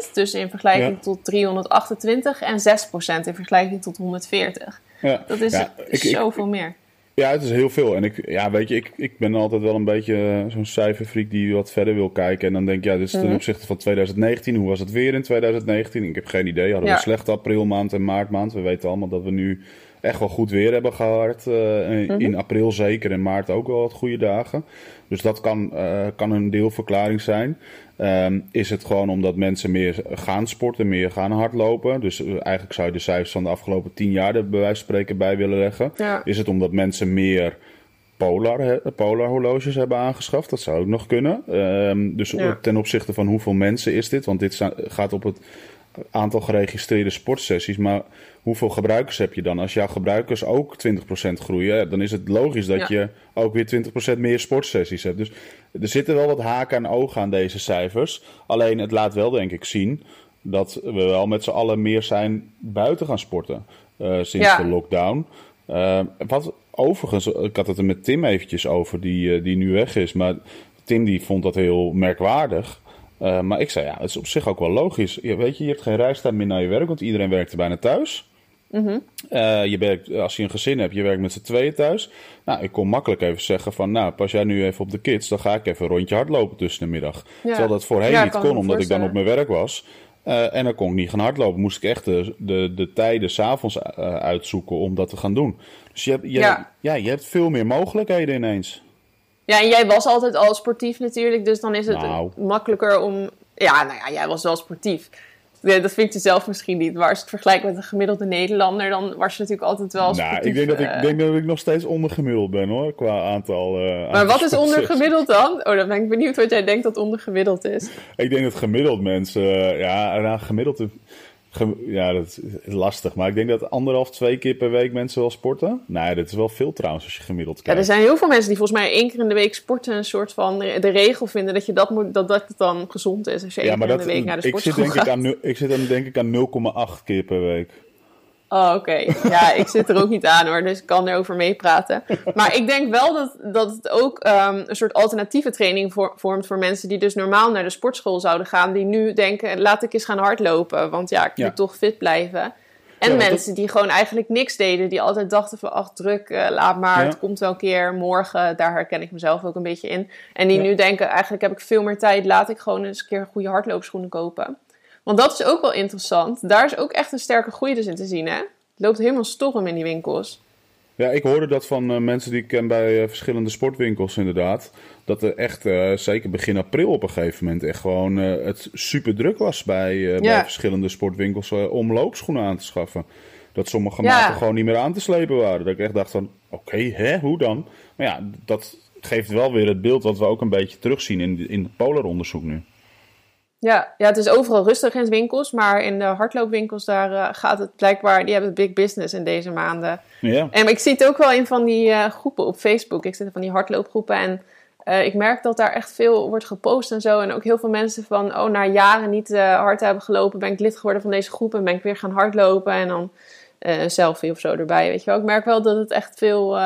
72%. Dus in vergelijking Ja. tot 328 en 6% in vergelijking tot 140. Ja. Dat is Ja, ik- ik- zoveel meer. Ja, het is heel veel. En ik, ja, weet je, ik, ik ben altijd wel een beetje eh, zo'n cijferfreak die wat verder wil kijken. En dan denk ik, ja, dit is ten Mhm. opzichte van 2019. Hoe was het weer in 2019? Ik heb geen idee. Hadden we een slechte aprilmaand en maartmaand? We weten allemaal dat we nu echt wel goed weer hebben gehad. eh, in- Mhm. In april zeker, in maart ook wel wat goede dagen. Dus dat kan, eh, kan een deelverklaring zijn. Ehm, is het gewoon omdat mensen meer gaan sporten, meer gaan hardlopen? Dus eh, eigenlijk zou je de cijfers van de afgelopen tien jaar er bij wijze van spreken bij willen leggen. Ja. Is het omdat mensen meer polar, polar horloges hebben aangeschaft? Dat zou ook nog kunnen. Ehm, dus Ja. ten opzichte van hoeveel mensen is dit? Want dit gaat op het aantal geregistreerde sportsessies. Maar hoeveel gebruikers heb je dan? Als jouw gebruikers ook 20% groeien, dan is het logisch dat Ja. je ook weer 20% meer sportsessies hebt. Dus er zitten wel wat haken en ogen aan deze cijfers. Alleen het laat wel, denk ik, zien dat we wel met z'n allen meer zijn buiten gaan sporten eh, sinds Ja. de lockdown. Eh, wat overigens, ik had het er met Tim eventjes over, die, eh, die nu weg is. Maar Tim die vond dat heel merkwaardig. Eh, maar ik zei, ja, het is op zich ook wel logisch. Ja, weet je, je hebt geen reistijd meer naar je werk, want iedereen werkt er bijna thuis. Eh, je werkt, als je een gezin hebt, je werkt met z'n tweeën thuis. Nou, ik kon makkelijk even zeggen van, nou, pas jij nu even op de kids, dan ga ik even een rondje hardlopen tussen de middag. Terwijl dat voorheen Ja, niet kon, omdat ik dan op mijn werk was. Eh, en dan kon ik niet gaan hardlopen. Moest ik echt de, de, de tijden s'avonds uh, uitzoeken om dat te gaan doen. Dus je hebt, je, Ja. ja. je hebt veel meer mogelijkheden ineens. Ja, en jij was altijd al sportief natuurlijk, dus dan is het Nou. makkelijker om... Ja, nou ja, jij was wel sportief. Ja, dat vind je zelf misschien niet, maar als je het vergelijkt met een gemiddelde Nederlander, dan was je natuurlijk altijd wel sportief. Nou, ik denk dat ik, eh. denk dat ik nog steeds ondergemiddeld ben hoor, qua aantal. eh, Maar wat is ondergemiddeld dan? Oh, dan ben ik benieuwd wat jij denkt dat ondergemiddeld is. Ik denk dat gemiddeld mensen, eh, ja, nou, gemiddeld, gem- ja, dat is lastig. Maar ik denk dat anderhalf, twee keer per week mensen wel sporten. Nee, dat is wel veel trouwens als je gemiddeld Ja, kijkt. er zijn heel veel mensen die volgens mij één keer in de week sporten een soort van de regel vinden dat je dat moet, dat dat het dan gezond is als je één ja, keer in de week naar de ik, zit sportschool denk ik, gaat. aan, nul- ik zit dan denk ik aan 0,8 keer per week. Oh, oké. Ja, ik zit er ook niet aan hoor, dus ik kan erover meepraten. Maar ik denk wel dat, dat het ook ehm, een soort alternatieve training voor- vormt voor mensen die dus normaal naar de sportschool zouden gaan, die nu denken, laat ik eens gaan hardlopen, want ja, ik Ja. moet toch fit blijven. En Ja, mensen die gewoon eigenlijk niks deden, die altijd dachten van, ach druk, eh, laat maar, Ja. het komt wel een keer, morgen, daar herken ik mezelf ook een beetje in. En die nu denken, eigenlijk heb ik veel meer tijd, laat ik gewoon eens een keer goede hardloopschoenen kopen. Want dat is ook wel interessant. Daar is ook echt een sterke groei dus in te zien, hè? Het loopt helemaal storm in die winkels. Ja, ik hoorde dat van eh, mensen die ik ken bij eh, verschillende sportwinkels inderdaad. Dat er echt, eh, zeker begin april op een gegeven moment, echt gewoon het super druk was bij, bij verschillende sportwinkels om loopschoenen aan te schaffen. Dat sommige Ja. maten gewoon niet meer aan te slepen waren. Dat ik echt dacht van, oké, hè, hoe dan? Maar ja, dat geeft wel weer het beeld wat we ook een beetje terugzien in, in het polaronderzoek nu. Ja, ja, het is overal rustig in de winkels, maar in de hardloopwinkels daar eh, gaat het blijkbaar, die hebben big business in deze maanden. Ja, En ik zie het ook wel in van die eh, groepen op Facebook. Ik zit in van die hardloopgroepen en eh, ik merk dat daar echt veel wordt gepost en zo. En ook heel veel mensen van, oh, na jaren niet hard hebben gelopen, ben ik lid geworden van deze groep en ben ik weer gaan hardlopen. En dan een selfie of zo erbij, weet je wel. Ik merk wel dat het echt veel,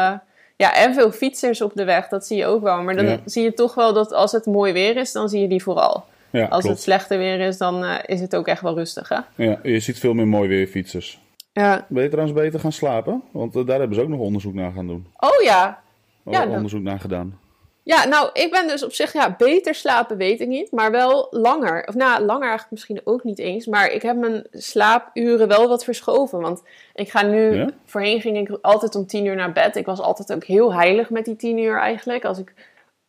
ja, en veel fietsers op de weg, dat zie je ook wel. Maar dan Ja. zie je toch wel dat als het mooi weer is, dan zie je die vooral. Ja Als klopt. het slechter weer is, dan eh, is het ook echt wel rustig, hè? Ja, je ziet veel meer mooi weer fietsers. Ja. Ben je trouwens beter gaan slapen? Want eh, daar hebben ze ook nog onderzoek naar gaan doen. Oh ja. Oh, Ja, onderzoek naar gedaan. Ja, nou, ik ben dus op zich, ja, beter slapen weet ik niet, maar wel langer. Of nou, langer eigenlijk misschien ook niet eens, maar ik heb mijn slaapuren wel wat verschoven. Want ik ga nu, Ja? voorheen ging ik altijd om tien uur naar bed. Ik was altijd ook heel heilig met die tien uur eigenlijk. Als ik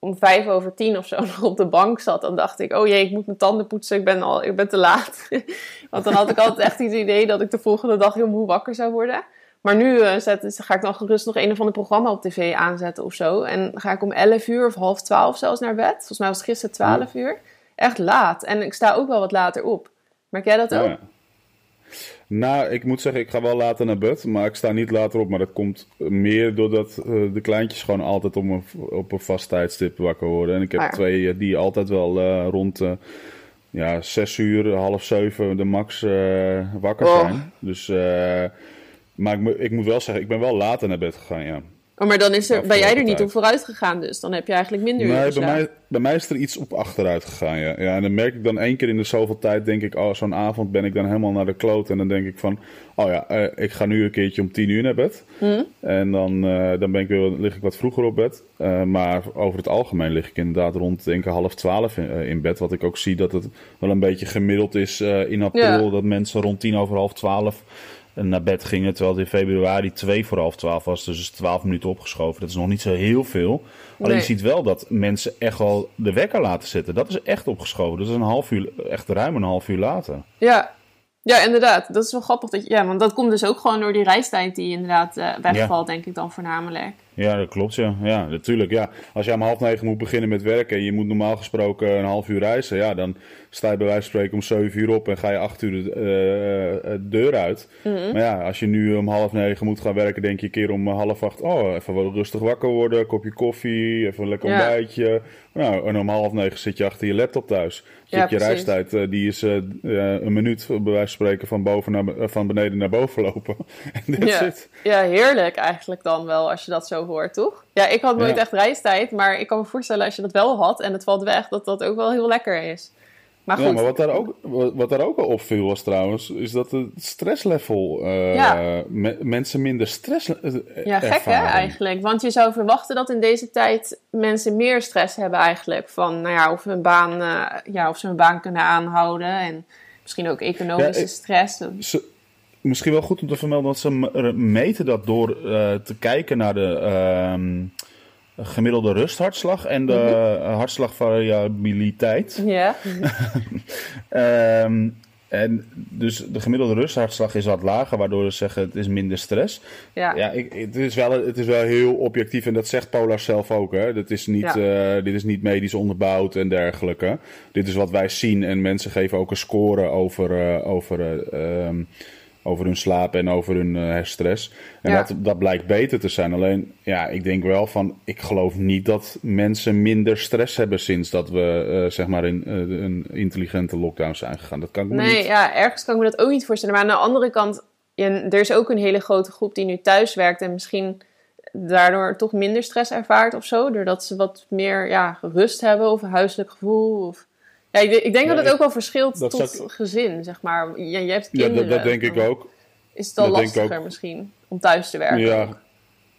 om vijf over tien of zo nog op de bank zat, dan dacht ik, oh jee, ik moet mijn tanden poetsen, ik ben, al, ik ben te laat. Want dan had ik altijd echt het idee dat ik de volgende dag heel moe wakker zou worden. Maar nu eh, zet, ga ik dan gerust nog een of ander programma op tv aanzetten of zo. En ga ik om 11 uur of half 12 zelfs naar bed. Volgens mij was het gisteren 12 uur. Echt laat. En ik sta ook wel wat later op. Merk jij dat ook? Ja. Nou, ik moet zeggen, ik ga wel later naar bed, maar ik sta niet later op. Maar dat komt meer doordat eh, de kleintjes gewoon altijd op een, op een vast tijdstip wakker worden. En ik heb Ah ja. twee eh, die altijd wel eh, rond eh, ja, zes uur, half zeven de max wakker Oh. zijn. Dus eh, Maar ik, ik moet wel zeggen, ik ben wel later naar bed gegaan, ja. Oh, maar dan is er, ben jij er niet op vooruit gegaan dus. Dan heb je eigenlijk minder uren Nee, bij mij, bij mij is er iets op achteruit gegaan, ja. ja. En dan merk ik dan één keer in de zoveel tijd, denk ik, oh, zo'n avond ben ik dan helemaal naar de kloot. En dan denk ik van, oh ja, eh, ik ga nu een keertje om tien uur naar bed. En dan, eh, dan ben ik weer, lig ik wat vroeger op bed. Eh, maar over het algemeen lig ik inderdaad rond, denk ik, half twaalf in, in bed. Wat ik ook zie dat het wel een beetje gemiddeld is in april. Ja. Dat mensen rond tien over half twaalf naar bed gingen. Terwijl het in februari twee voor half twaalf was. Dus is 12 minuten opgeschoven. Dat is nog niet zo heel veel. Alleen Nee. je ziet wel dat mensen echt wel de wekker laten zitten. Dat is echt opgeschoven. Dat is een half uur, echt ruim een half uur later. Ja. ja, inderdaad. Dat is wel grappig. Dat je, ja, want dat komt dus ook gewoon door die reistijd die inderdaad eh, wegvalt, denk ik dan voornamelijk. Ja, dat klopt, ja. Ja, natuurlijk, ja. Als je om half negen moet beginnen met werken en je moet normaal gesproken een half uur reizen, ja, dan sta je bij wijze van spreken om zeven uur op en ga je acht uur de eh, eh, deur uit. Maar ja, als je nu om half negen moet gaan werken, denk je een keer om half acht, oh, even wel rustig wakker worden, kopje koffie, even een lekker Ja. ontbijtje. Nou, en om half negen zit je achter je laptop thuis. Dus Ja, je precies. reistijd, eh, die is een minuut, bij wijze van spreken, van, boven naar, van beneden naar boven lopen. En Ja. it. ja, heerlijk eigenlijk dan wel als je dat zo hoort, toch? Ja, ik had nooit Ja. echt reistijd, maar ik kan me voorstellen als je dat wel had en het valt weg, dat dat ook wel heel lekker is. Maar goed, Ja, maar wat daar, ook, wat, daar ook wel opviel was trouwens, is dat het stresslevel, eh, Ja. me- mensen minder stress eh, Ja, gek hè, ervaren. eigenlijk. Want je zou verwachten dat in deze tijd mensen meer stress hebben eigenlijk. Van, nou ja, of, hun baan, eh, ja, of ze hun baan kunnen aanhouden. En misschien ook economische Ja, ik- stress. Ze, misschien wel goed om te vermelden dat ze meten dat door te kijken naar de ehm, gemiddelde rusthartslag en de Mhm. eh, hartslagvariabiliteit. Ja, Ehm, en dus de gemiddelde rusthartslag is wat lager, waardoor ze zeggen het is minder stress. ja. Ja, ik, het, is wel, het is wel heel objectief en dat zegt Polar zelf ook. Hè? Dat is niet, eh, dit is niet medisch onderbouwd en dergelijke. Dit is wat wij zien en mensen geven ook een score over, eh, over, eh, ehm, over hun slaap en over hun eh, stress. En Ja. dat, dat blijkt beter te zijn. Alleen, ja, ik denk wel van, ik geloof niet dat mensen minder stress hebben sinds dat we eh, zeg maar in eh, een intelligente lockdown zijn gegaan. Dat kan ik me Nee, niet... ja, ergens kan ik me dat ook niet voorstellen. Maar aan de andere kant, ja, er is ook een hele grote groep die nu thuis werkt en misschien daardoor toch minder stress ervaart of zo. Doordat ze wat meer ja, rust hebben of een huiselijk gevoel. Of... Ja, ik, ik denk Ja, dat het ook wel verschilt dat tot gezin, zeg maar. Ja, je hebt Ja, kinderen. dat, dat denk ik ook. Is het al Dat lastiger misschien om thuis te werken? Ja,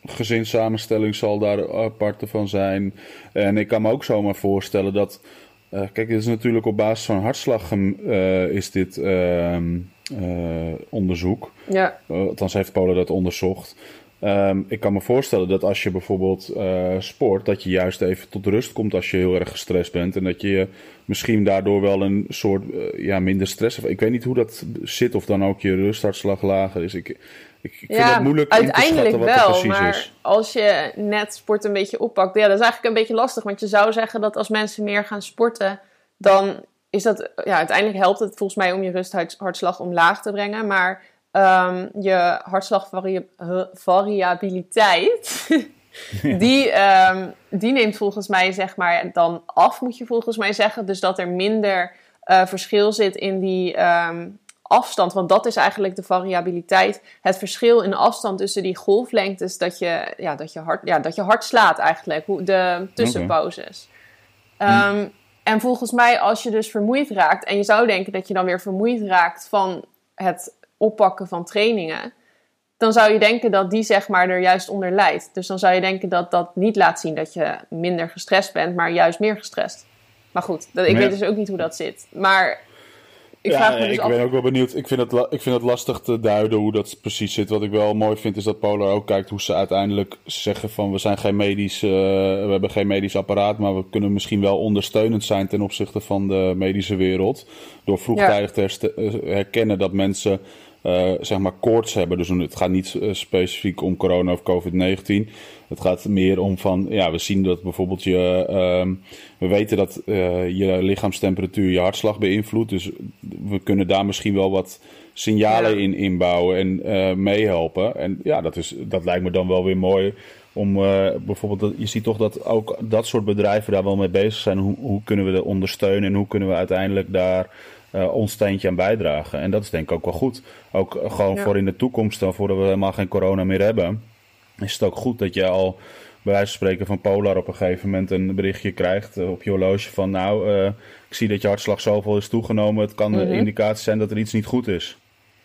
gezinssamenstelling zal daar apart van zijn. En ik kan me ook zomaar voorstellen dat. eh, kijk, dit is natuurlijk op basis van hartslag eh, is dit ehm, eh, onderzoek. Ja, althans heeft Polen dat onderzocht. Ehm, ik kan me voorstellen dat als je bijvoorbeeld eh, sport, dat je juist even tot rust komt als je heel erg gestrest bent. En dat je misschien daardoor wel een soort eh, ja, minder stress. Ik weet niet hoe dat zit, of dan ook je rusthartslag lager is. Ik, ik, ik vind ja het moeilijk in te uiteindelijk schatten wat wel. precies Maar is. als je net sport een beetje oppakt, ja, dat is eigenlijk een beetje lastig. Want je zou zeggen dat als mensen meer gaan sporten, dan is dat, ja, uiteindelijk helpt het volgens mij om je rusthartslag omlaag te brengen. Maar ehm, je hartslagvariabiliteit, die, ehm, die neemt volgens mij zeg maar dan af, moet je volgens mij zeggen. Dus dat er minder eh, verschil zit in die ehm, afstand. Want dat is eigenlijk de variabiliteit. Het verschil in afstand tussen die golflengtes, dat je, ja, dat je, hart, ja, dat je hard slaat eigenlijk. Hoe, de tussenpauzes. Ehm, En volgens mij, als je dus vermoeid raakt, en je zou denken dat je dan weer vermoeid raakt van het oppakken van trainingen, dan zou je denken dat die zeg maar er juist onder leidt. Dus dan zou je denken dat dat niet laat zien dat je minder gestrest bent, maar juist meer gestrest. Maar goed, dat, ik weet dus ook niet hoe dat zit. Maar ik ja, vraag me dus ik af. ben ook wel benieuwd. Ik vind, het ik vind het lastig te duiden hoe dat precies zit. Wat ik wel mooi vind is dat Polar ook kijkt hoe ze uiteindelijk zeggen van we zijn geen medisch, eh, we hebben geen medisch apparaat, maar we kunnen misschien wel ondersteunend zijn ten opzichte van de medische wereld. Door vroegtijdig te eh, herkennen dat mensen eh, zeg maar koorts hebben. Dus het gaat niet eh, specifiek om corona of COVID-19. Het gaat meer om van, ja, we zien dat bijvoorbeeld je, ehm, we weten dat eh, je lichaamstemperatuur je hartslag beïnvloedt. Dus we kunnen daar misschien wel wat signalen Ja. in inbouwen en eh, meehelpen. En ja, dat, is, dat lijkt me dan wel weer mooi om eh, bijvoorbeeld, je ziet toch dat ook dat soort bedrijven daar wel mee bezig zijn. Hoe, hoe kunnen we dat ondersteunen en hoe kunnen we uiteindelijk daar uh, ons steentje aan bijdragen. En dat is denk ik ook wel goed. Ook gewoon voor in de toekomst, dan voordat we helemaal geen corona meer hebben, is het ook goed dat je al bij wijze van spreken van Polar op een gegeven moment een berichtje krijgt op je horloge van nou, ik zie dat je hartslag zoveel is toegenomen. Het kan een mhm. indicatie zijn dat er iets niet goed is.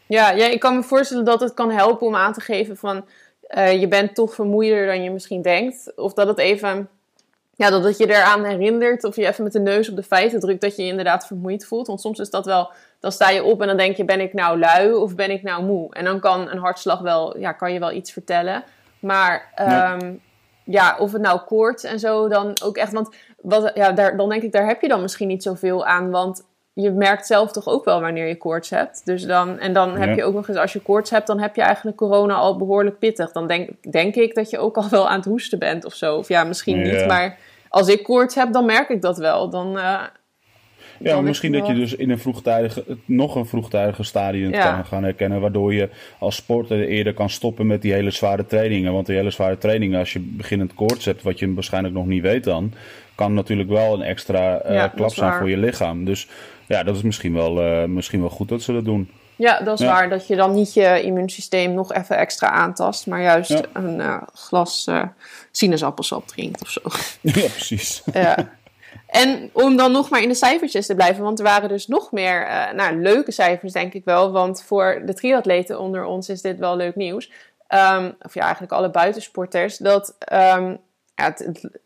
Ja, ja, ik kan me voorstellen dat het kan helpen om aan te geven van uh, je bent toch vermoeider dan je misschien denkt. Of dat het even, ja, dat het je eraan herinnert of je even met de neus op de feiten drukt dat je je inderdaad vermoeid voelt. Want soms is dat wel, dan sta je op en dan denk je, ben ik nou lui of ben ik nou moe? En dan kan een hartslag wel, ja, kan je wel iets vertellen. Maar um, ja, of het nou koorts en zo dan ook echt, want wat, ja, daar, dan denk ik, daar heb je dan misschien niet zoveel aan. Want je merkt zelf toch ook wel wanneer je koorts hebt. Dus dan, en dan heb je ook nog eens, als je koorts hebt, dan heb je eigenlijk corona al behoorlijk pittig. Dan denk, denk ik dat je ook al wel aan het hoesten bent of zo. Of ja, misschien niet, maar als ik koorts heb, dan merk ik dat wel. Dan, uh, ja, misschien dat je dus in een vroegtijdige, nog een vroegtijdige stadium kan gaan herkennen. Waardoor je als sporter eerder kan stoppen met die hele zware trainingen. Want die hele zware trainingen, als je beginnend koorts hebt, wat je waarschijnlijk nog niet weet dan, kan natuurlijk wel een extra uh, klap zijn voor je lichaam. Dus ja, dat is misschien wel, uh, misschien wel goed dat ze dat doen. Ja, dat is waar. Dat je dan niet je immuunsysteem nog even extra aantast, maar juist een uh, glas uh, sinaasappelsap drinkt of zo. Ja, precies. ja. En om dan nog maar in de cijfertjes te blijven, want er waren dus nog meer uh, nou, leuke cijfers, denk ik wel. Want voor de triatleten onder ons is dit wel leuk nieuws. Um, of ja, eigenlijk alle buitensporters. Dat um, ja,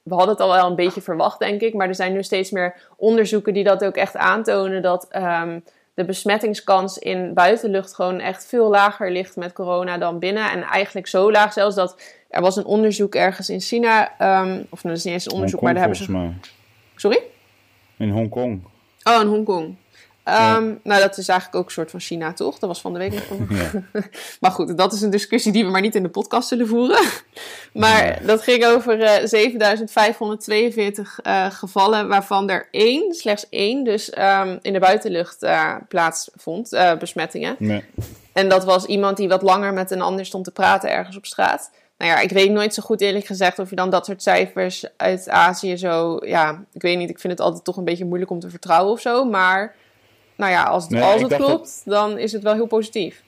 we hadden het al wel een beetje verwacht, denk ik. Maar er zijn nu steeds meer onderzoeken die dat ook echt aantonen. Dat um, de besmettingskans in buitenlucht gewoon echt veel lager ligt met corona dan binnen. En eigenlijk zo laag zelfs dat er was een onderzoek ergens in China. Um, of nou, dat is niet eens een onderzoek, maar daar hebben ze. Sorry? In Hongkong. Oh, in Hongkong. Um, Nou, dat is eigenlijk ook een soort van China, toch? Dat was van de week nog van. maar goed, dat is een discussie die we maar niet in de podcast zullen voeren. maar dat ging over uh, 7542 uh, gevallen, waarvan er één, slechts één, dus um, in de buitenlucht uh, plaatsvond, besmettingen. Nee. En dat was iemand die wat langer met een ander stond te praten ergens op straat. Nou ja, ik weet nooit zo goed eerlijk gezegd of je dan dat soort cijfers uit Azië zo. Ja, ik weet niet. Ik vind het altijd toch een beetje moeilijk om te vertrouwen of zo. Maar nou ja, als het, als het klopt, dan is het wel heel positief.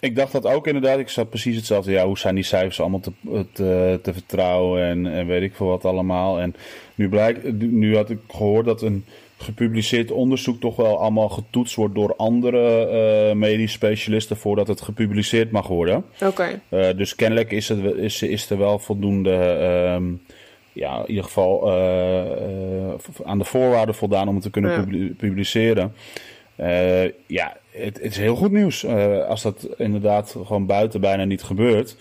Ik dacht dat ook inderdaad. Ik zat precies hetzelfde. Ja, hoe zijn die cijfers allemaal te, te, te vertrouwen en, en, weet ik veel wat allemaal. En nu, blijkt, nu had ik gehoord dat een gepubliceerd onderzoek toch wel allemaal getoetst wordt door andere uh, medisch specialisten voordat het gepubliceerd mag worden. Oké. Uh, dus kennelijk is, het, is, is er wel voldoende. Uh, ja, in ieder geval aan de voorwaarden voldaan om het te kunnen ja. publiceren. Uh, ja, het, het, is heel goed nieuws. Uh, als dat inderdaad gewoon buiten bijna niet gebeurt.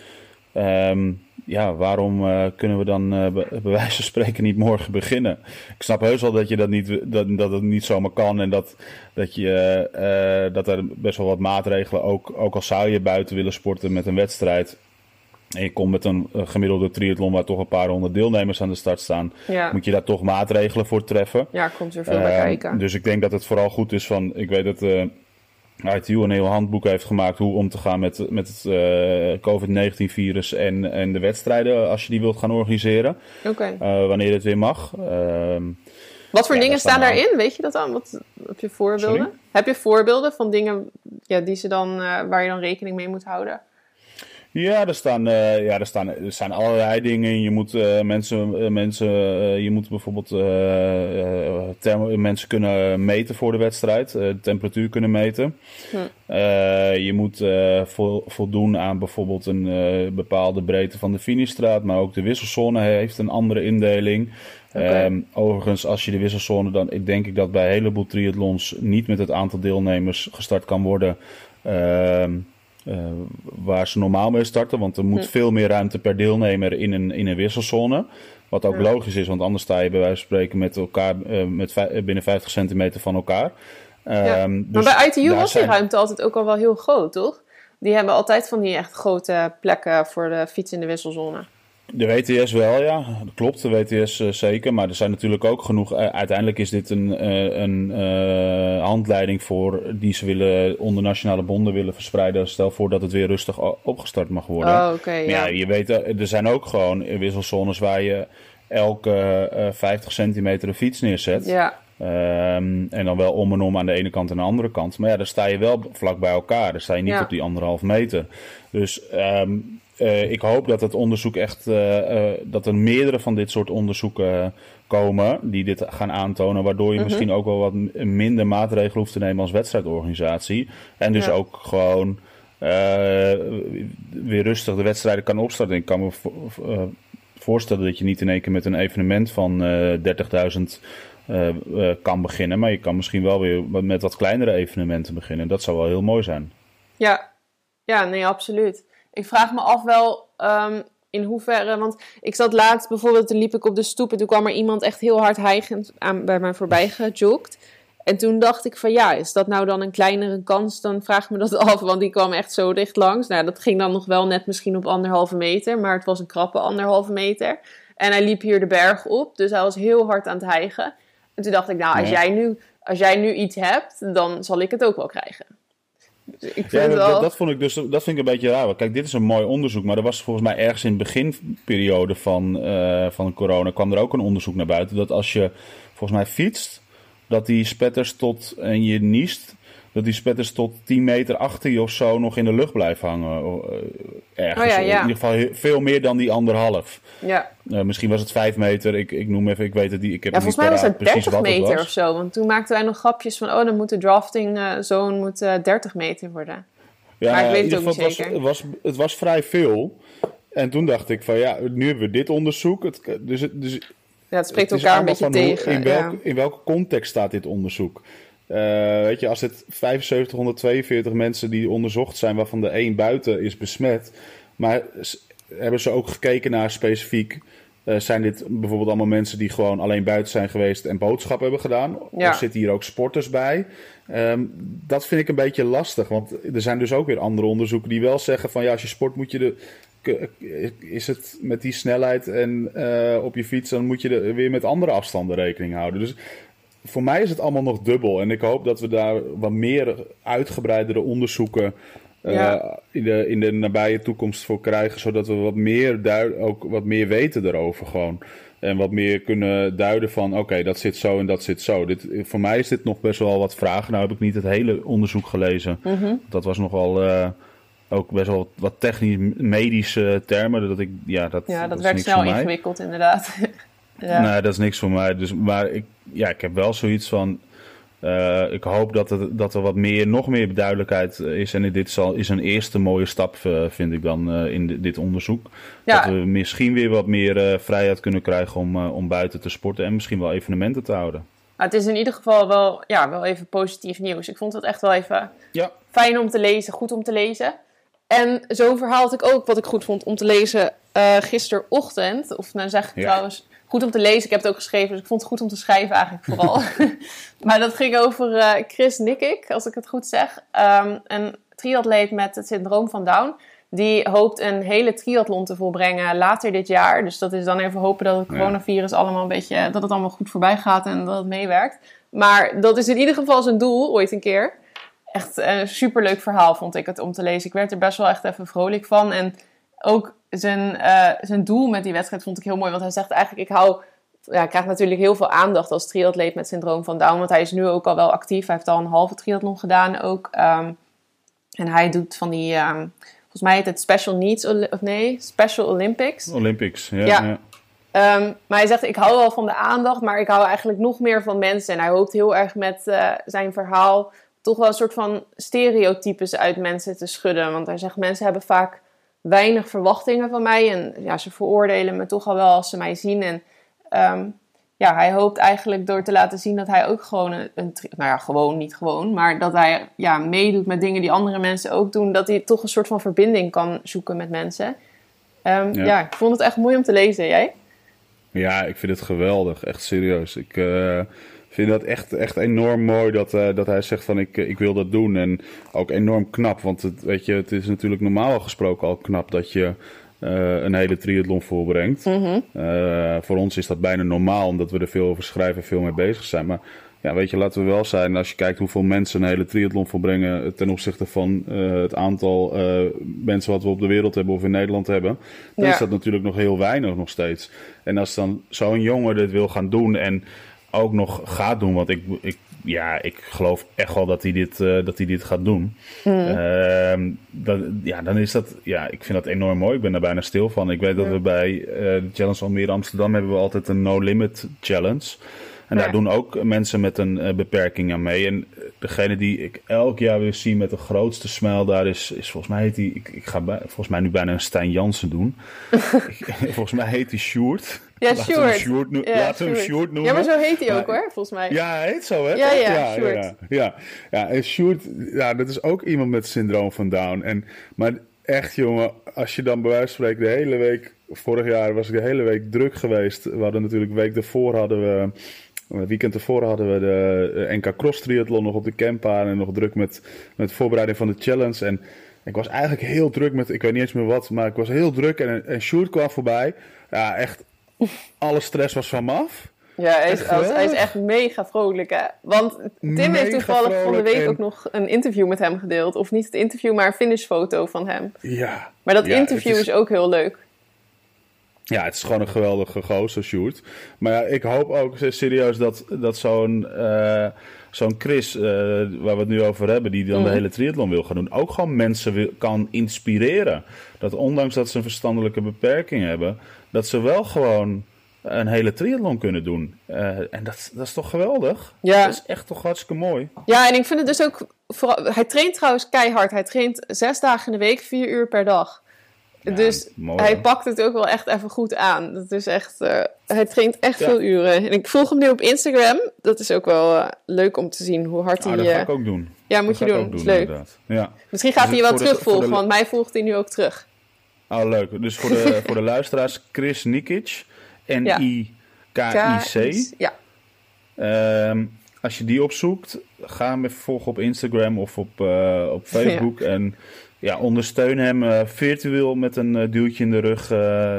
Um, ja, waarom uh, kunnen we dan bij wijze van spreken niet morgen beginnen? Ik snap heus wel dat je dat niet, dat, dat het niet zomaar kan en dat, dat, je, dat er best wel wat maatregelen, ook, ook al zou je buiten willen sporten met een wedstrijd, en je komt met een gemiddelde triathlon waar toch een paar honderd deelnemers aan de start staan, ja. moet je daar toch maatregelen voor treffen. Ja, komt er veel uh, bij ehm, kijken. Dus ik denk dat het vooral goed is van, ik weet dat uh, ITU een heel handboek heeft gemaakt hoe om te gaan met, met het uh, COVID-19 virus en, en de wedstrijden als je die wilt gaan organiseren. Okay. Uh, wanneer het weer mag. Ehm, Wat voor ja, dingen staan daarin? Weet je dat dan? Wat, heb je voorbeelden? Sorry? Heb je voorbeelden van dingen ja, die ze dan, waar je dan rekening mee moet houden? Ja, er staan, uh, ja, er staan er zijn allerlei dingen in. Je moet uh, mensen, uh, mensen je moet bijvoorbeeld mensen kunnen meten voor de wedstrijd, de temperatuur kunnen meten. Hm. je moet vo voldoen aan bijvoorbeeld een bepaalde breedte van de finishstraat, maar ook de wisselzone heeft een andere indeling. Okay. Um, overigens, als je de wisselzone dan, ik denk ik dat bij een heleboel triathlons niet met het aantal deelnemers gestart kan worden. Ehm, uh, waar ze normaal mee starten. Want er moet hm. veel meer ruimte per deelnemer in een, in een wisselzone. Wat ook ja. logisch is, want anders sta je bij wijze van spreken met elkaar uh, met binnen 50 centimeter van elkaar. Ja. Um, dus maar bij ITU was die ruimte altijd ook al wel heel groot, toch? Die hebben altijd van die echt grote plekken voor de fiets in de wisselzone. De WTS wel, ja. Dat klopt, de WTS uh, zeker. Maar er zijn natuurlijk ook genoeg... Uh, uiteindelijk is dit een, uh, een handleiding voor... die ze willen onder nationale bonden willen verspreiden. Stel voor dat het weer rustig opgestart mag worden. Oh, okay, ja. ja. Je weet, er zijn ook gewoon wisselzones waar je elke 50 centimeter een fiets neerzet. Ja. Ehm, en dan wel om en om aan de ene kant en de andere kant. Maar ja, dan sta je wel vlak bij elkaar. Dan sta je niet Ja. op die anderhalf meter. Dus ehm, eh, ik hoop dat het onderzoek echt. eh, eh, dat er meerdere van dit soort onderzoeken komen. die dit gaan aantonen. Waardoor je misschien ook wel wat minder maatregelen hoeft te nemen als wedstrijdorganisatie. En dus Ja. ook gewoon. weer rustig de wedstrijden kan opstarten. Ik kan me vo- voorstellen dat je niet in één keer met een evenement van eh 30.000 eh, eh, kan beginnen. Maar je kan misschien wel weer met wat kleinere evenementen beginnen. Dat zou wel heel mooi zijn. Ja, ja, nee, absoluut. Ik vraag me af wel ehm, in hoeverre, want ik zat laatst bijvoorbeeld, toen liep ik op de stoep en toen kwam er iemand echt heel hard hijgend aan, bij mij voorbij gejogd. En toen dacht ik van ja, is dat nou dan een kleinere kans? Dan vraag ik me dat af, want die kwam echt zo dicht langs. Nou, dat ging dan nog wel net misschien op anderhalve meter, maar het was een krappe anderhalve meter. En hij liep hier de berg op, dus hij was heel hard aan het hijgen. En toen dacht ik, nou, als, jij, nu, als jij nu iets hebt, dan zal ik het ook wel krijgen. Ik vind Ja, dat, dat, vond ik dus dat vind ik een beetje raar. Kijk, dit is een mooi onderzoek, maar er was volgens mij ergens in de beginperiode van, eh, van corona kwam er ook een onderzoek naar buiten dat als je volgens mij fietst, dat die spetters tot en je niest, dat die spetters tot 10 meter achter je of zo nog in de lucht blijven hangen. eh, Ergens. Oh ja, ja. In ieder geval veel meer dan die anderhalf. Ja. Eh, misschien was het 5 meter. Ik, ik noem even, ik weet het niet. Ik heb Ja, het volgens niet mij was het precies 30 wat het meter of zo. Want toen maakten wij nog grapjes van... oh, dan moet de drafting zone moet, eh, 30 meter worden. Ja, Maar ik weet het ook niet het was, het, was, het was vrij veel. En toen dacht ik van ja, nu hebben we dit onderzoek. Het, dus dus Ja, het spreekt het elkaar een beetje tegen. Hoe, in, welk, ja. in welke context staat dit onderzoek? Eh, weet je, als het 7542 mensen die onderzocht zijn, waarvan de één buiten is besmet. Maar hebben ze ook gekeken naar specifiek. eh, zijn dit bijvoorbeeld allemaal mensen die gewoon alleen buiten zijn geweest en boodschap hebben gedaan? Ja. Of zitten hier ook sporters bij? Ehm, dat vind ik een beetje lastig. Want er zijn dus ook weer andere onderzoeken die wel zeggen van ja, als je sport moet je de. Is het met die snelheid en eh, op je fiets, dan moet je er weer met andere afstanden rekening houden. Dus voor mij is het allemaal nog dubbel. En ik hoop dat we daar wat meer uitgebreidere onderzoeken eh, in, de, in de nabije toekomst voor krijgen. Zodat we wat meer, duid, ook wat meer weten erover gewoon. En wat meer kunnen duiden van oké, dat zit zo en dat zit zo. Dit, voor mij is dit nog best wel wat vragen. Nou heb ik niet het hele onderzoek gelezen. Mhm. Dat was nogal eh, ook best wel wat technisch-medische termen. Dat ik, ja, dat, ja, dat, snel ingewikkeld inderdaad. Ja. Nee, dat is niks voor mij. Dus, maar ik, ja, ik heb wel zoiets van. eh, ik hoop dat, het, dat er wat meer, nog meer duidelijkheid is. En dit zal, is een eerste mooie stap, eh, vind ik dan, eh, in di- dit onderzoek. Ja. Dat we misschien weer wat meer vrijheid kunnen krijgen om, om buiten te sporten. En misschien wel evenementen te houden. Het is in ieder geval wel, ja, wel even positief nieuws. Ik vond het echt wel even Ja. fijn om te lezen, goed om te lezen. En zo'n verhaal had ik ook, wat ik goed vond om te lezen gisterochtend. Of nou zeg ik Ja. trouwens, goed om te lezen. Ik heb het ook geschreven, dus ik vond het goed om te schrijven eigenlijk vooral. maar dat ging over eh, Chris Nikkik, als ik het goed zeg. Ehm, een triatleet met het syndroom van Down. Die hoopt een hele triathlon te volbrengen later dit jaar. Dus dat is dan even hopen dat het coronavirus allemaal een beetje, dat het allemaal goed voorbij gaat en dat het meewerkt. Maar dat is in ieder geval zijn doel, ooit een keer. Echt een superleuk verhaal vond ik het om te lezen. Ik werd er best wel echt even vrolijk van. En ook zijn, eh, zijn doel met die wedstrijd vond ik heel mooi. Want hij zegt eigenlijk, ik hou... Ja, hij krijgt natuurlijk heel veel aandacht als triatleet met syndroom van Down. Want hij is nu ook al wel actief. Hij heeft al een halve triathlon gedaan ook. Ehm, en hij doet van die... ehm, volgens mij heet het Special Needs... Of nee, Special Olympics. Olympics. Ja, Ja. ja. Ehm, maar hij zegt, ik hou wel van de aandacht, maar ik hou eigenlijk nog meer van mensen. En hij hoopt heel erg met eh, zijn verhaal toch wel een soort van stereotypes uit mensen te schudden. Want hij zegt, mensen hebben vaak weinig verwachtingen van mij. En ja, ze veroordelen me toch al wel als ze mij zien. En ehm, ja, hij hoopt eigenlijk door te laten zien dat hij ook gewoon een, nou ja, gewoon, niet gewoon, maar dat hij ja, meedoet met dingen die andere mensen ook doen. Dat hij toch een soort van verbinding kan zoeken met mensen. Ehm, Ja. ja, ik vond het echt mooi om te lezen. Jij? Ja, ik vind het geweldig. Echt serieus. Ik eh, vind dat echt, echt enorm mooi dat, eh, dat hij zegt van ik, ik wil dat doen. En ook enorm knap. Want het, weet je, het is natuurlijk normaal gesproken al knap dat je eh, een hele triathlon voorbrengt. Eh, voor ons is dat bijna normaal omdat we er veel over schrijven en veel mee bezig zijn. Maar ja, weet je, laten we wel zijn. Als je kijkt hoeveel mensen een hele triathlon volbrengen ten opzichte van eh, het aantal eh, mensen wat we op de wereld hebben of in Nederland hebben, dan Ja. is dat natuurlijk nog heel weinig nog steeds. En als dan zo'n jongen dit wil gaan doen en ook nog gaat doen. Want ik, ik, ja, ik geloof echt wel dat hij dit, eh, dat hij dit gaat doen. Dat, ja, dan is dat, ja, ik vind dat enorm mooi. Ik ben daar bijna stil van. Ik weet dat we bij eh, de Challenge Almere Amsterdam hebben we altijd een No Limit Challenge. En daar doen ook mensen met een eh, beperking aan mee. En degene die ik elk jaar weer zie met de grootste smile daar is, is volgens mij heet die, ik, ik ga bij, volgens mij nu bijna een Stijn Jansen doen. Volgens mij heet die Sjoerd. Ja, Laten hem Sjoerd. Ja, laten we hem Sjoerd. Sjoerd noemen. Ja, maar zo heet hij ook hoor, volgens mij. Ja, hij heet zo, hè? Ja, ja, ja, Sjoerd. ja, ja. Ja, en Sjoerd, ja, dat is ook iemand met syndroom van Down. En, maar echt, jongen, als je dan bij wijze van spreken de hele week... Vorig jaar was ik de hele week druk geweest. We hadden natuurlijk, week daarvoor hadden we... Het weekend ervoor hadden we de eh, NK Cross Triathlon nog op de campbaan. En nog druk met, met voorbereiding van de challenge. En ik was eigenlijk heel druk met, ik weet niet eens meer wat, maar ik was heel druk. En, en Sjoerd kwam voorbij. Ja, echt, alle stress was van me af. Ja, hij is, Echt hij is echt mega vrolijk. Hè? Want Tim Mega heeft toevallig van de week en- ook nog een interview met hem gedeeld. Of niet het interview, maar een finishfoto van hem. Ja. Maar dat Ja, interview is... ook heel leuk. Ja, het is gewoon een geweldige gozer, Sjoerd. Maar ja, ik hoop ook serieus dat, dat zo'n eh, zo'n Chris, eh, waar we het nu over hebben, die dan de hele triathlon wil gaan doen, ook gewoon mensen wil, kan inspireren. Dat ondanks dat ze een verstandelijke beperking hebben, dat ze wel gewoon een hele triathlon kunnen doen. Eh, en dat, dat is toch geweldig? Ja. Dat is echt toch hartstikke mooi. Ja, en ik vind het dus ook... Vooral, hij traint trouwens keihard. Hij traint zes dagen in de week, vier uur per dag. dus mooi, hij pakt het ook wel echt even goed aan. Dat is echt... eh, hij traint echt Ja. veel uren. En ik volg hem nu op Instagram. Dat is ook wel eh, leuk om te zien hoe hard Ah, hij... dat ga ik ook doen. ja, moet Dat je doen. is leuk. Ja. Misschien gaat Dus hij je wel terugvolgen, de- want mij volgt hij nu ook terug. Oh, leuk. Dus voor de, voor de luisteraars, Chris Nikic. N-I-K-I-C. Ja. Als je die opzoekt, ga hem even volgen op Instagram of op, eh, op Facebook. En ja, ondersteun hem eh, virtueel met een eh, duwtje in de rug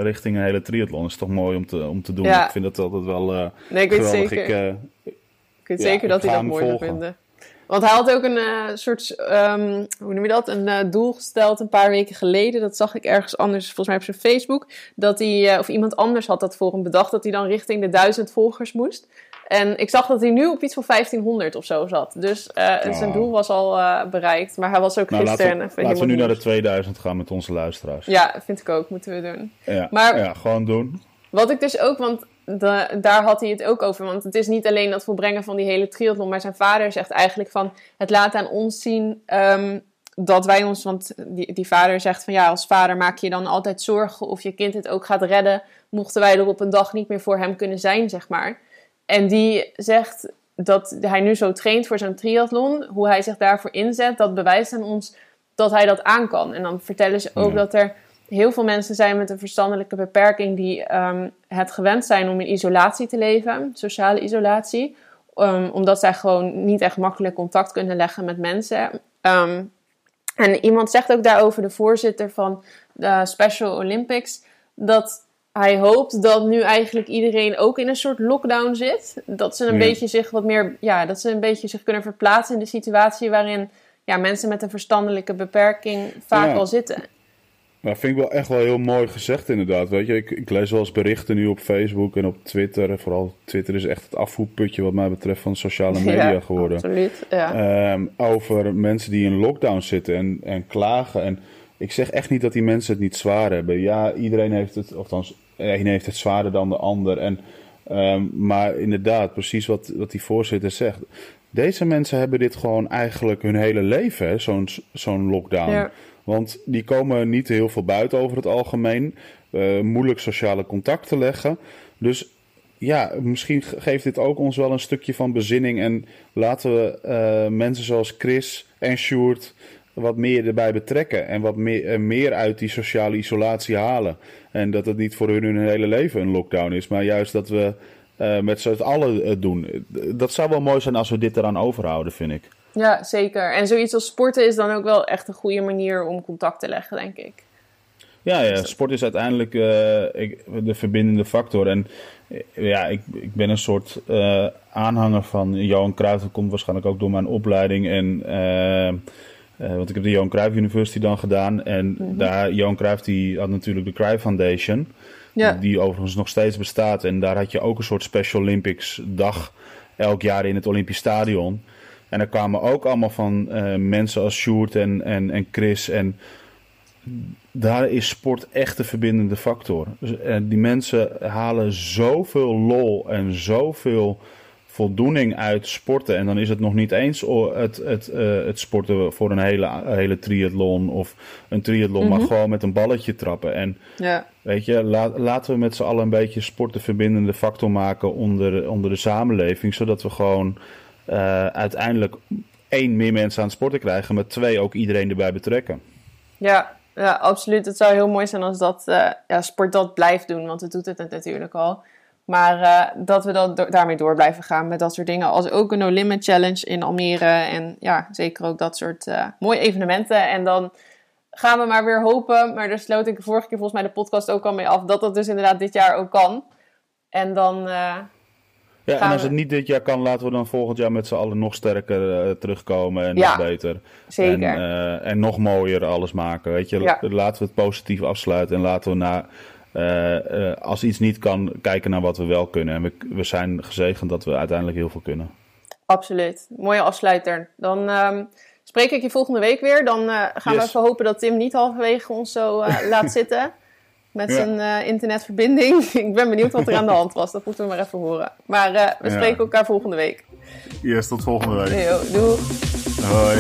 richting een hele triathlon. Dat is toch mooi om te, om te doen. Ja. Ik vind dat altijd wel Nee, ik weet geweldig. zeker. Ik, Ik weet zeker dat hij dat mooi zou vinden. Want hij had ook een eh, soort, ehm, hoe noem je dat, een eh, doel gesteld een paar weken geleden. Dat zag ik ergens anders, volgens mij op zijn Facebook. Dat hij, eh, of iemand anders had dat voor hem bedacht, dat hij dan richting de duizend volgers moest. En ik zag dat hij nu op iets van 1500 of zo zat. Dus eh, zijn Oh. doel was al bereikt. Maar hij was ook nou, gisteren laten we, even laten we nu naar de nieuws. 2000 gaan met onze luisteraars. Ja, vind ik ook, moeten we doen. Ja, Maar- ja, gewoon doen. Wat ik dus ook, want de- daar had hij het ook over. Want het is niet alleen dat volbrengen van die hele triathlon. Maar zijn vader zegt eigenlijk van... Het laat aan ons zien ehm, dat wij ons... Want die, die vader zegt van ja, als vader maak je dan altijd zorgen... of je kind het ook gaat redden... mochten wij er op een dag niet meer voor hem kunnen zijn, zeg maar. En die zegt dat hij nu zo traint voor zo'n triathlon... hoe hij zich daarvoor inzet, dat bewijst aan ons dat hij dat aan kan. En dan vertellen ze ook Ja. dat er heel veel mensen zijn met een verstandelijke beperking die ehm, het gewend zijn om in isolatie te leven, sociale isolatie, Ehm, omdat zij gewoon niet echt makkelijk contact kunnen leggen met mensen. Ehm, en iemand zegt ook daarover, de voorzitter van de Special Olympics, dat hij hoopt dat nu eigenlijk iedereen ook in een soort lockdown zit. Dat ze een Ja. beetje zich wat meer, ja, dat ze een beetje zich kunnen verplaatsen in de situatie waarin ja, mensen met een verstandelijke beperking vaak Ja. al zitten. Maar vind ik wel echt wel heel mooi gezegd inderdaad. Weet je, ik, ik lees wel eens berichten nu op Facebook en op Twitter. En vooral Twitter is echt het afvoerputje wat mij betreft van sociale media Ja, geworden. Absoluut, ja. Ehm, over mensen die in lockdown zitten en, en klagen. En ik zeg echt niet dat die mensen het niet zwaar hebben. Ja, iedereen heeft het, althans, een heeft het zwaarder dan de ander. En, ehm, maar inderdaad, precies wat, wat die voorzitter zegt. Deze mensen hebben dit gewoon eigenlijk hun hele leven, zo'n zo'n lockdown. Ja. Want die komen niet heel veel buiten over het algemeen. Eh, moeilijk sociale contact te leggen. Dus ja, misschien ge- geeft dit ook ons wel een stukje van bezinning. En laten we eh, mensen zoals Chris en Sjoerd wat meer erbij betrekken. En wat meer, meer uit die sociale isolatie halen. En dat het niet voor hun hun hele leven een lockdown is. Maar juist dat we eh, met z'n allen het doen. Dat zou wel mooi zijn als we dit eraan overhouden, vind ik. Ja, zeker. En zoiets als sporten is dan ook wel echt een goede manier om contact te leggen, denk ik. Ja, ja, sport is uiteindelijk eh, ik, de verbindende factor. En eh, ja, ik, ik ben een soort eh, aanhanger van Johan Cruijff. Dat komt waarschijnlijk ook door mijn opleiding. En, want ik heb de Johan Cruijff University dan gedaan. En daar, Johan Cruijff die had natuurlijk de Cruijff Foundation. Ja. Die overigens nog steeds bestaat. En daar had je ook een soort Special Olympics dag elk jaar in het Olympisch Stadion. En er kwamen ook allemaal van eh, mensen als Sjoerd en, en, en Chris. En daar is sport echt de verbindende factor. Dus, eh, die mensen halen zoveel lol en zoveel voldoening uit sporten. En dan is het nog niet eens het, het, eh, het sporten voor een hele, hele triathlon of een triathlon, maar gewoon met een balletje trappen. En Ja. weet je, la- laten we met z'n allen een beetje sport de verbindende factor maken onder, onder de samenleving, zodat we gewoon eh, uiteindelijk één meer mensen aan het sporten krijgen, maar twee ook iedereen erbij betrekken. Ja, ja, absoluut. Het zou heel mooi zijn als dat, eh, ja, sport dat blijft doen, want het doet het natuurlijk al. Maar eh, dat we dat daarmee door blijven gaan met dat soort dingen. Als ook een No Limit Challenge in Almere. En ja, zeker ook dat soort mooie evenementen. En dan gaan we maar weer hopen. Maar daar sloot ik vorige keer volgens mij de podcast ook al mee af. Dat dat dus inderdaad dit jaar ook kan. En dan, Ja, en als het niet dit jaar kan, laten we dan volgend jaar met z'n allen nog sterker eh, terugkomen en Ja, nog beter. zeker. En, eh, en nog mooier alles maken. Weet je, Ja. laten we het positief afsluiten en laten we naar, eh, als iets niet kan, kijken naar wat we wel kunnen. En we, we zijn gezegend dat we uiteindelijk heel veel kunnen. Absoluut. Mooie afsluiter. Dan ehm, spreek ik je volgende week weer. Dan gaan we even hopen dat Tim niet halverwege ons zo laat zitten. Met Ja. zijn eh, internetverbinding. ik ben benieuwd wat er aan de hand was. Dat moeten we maar even horen. Maar eh, we Ja. spreken elkaar volgende week. Yes, tot volgende week. Yo, doei. Hoi.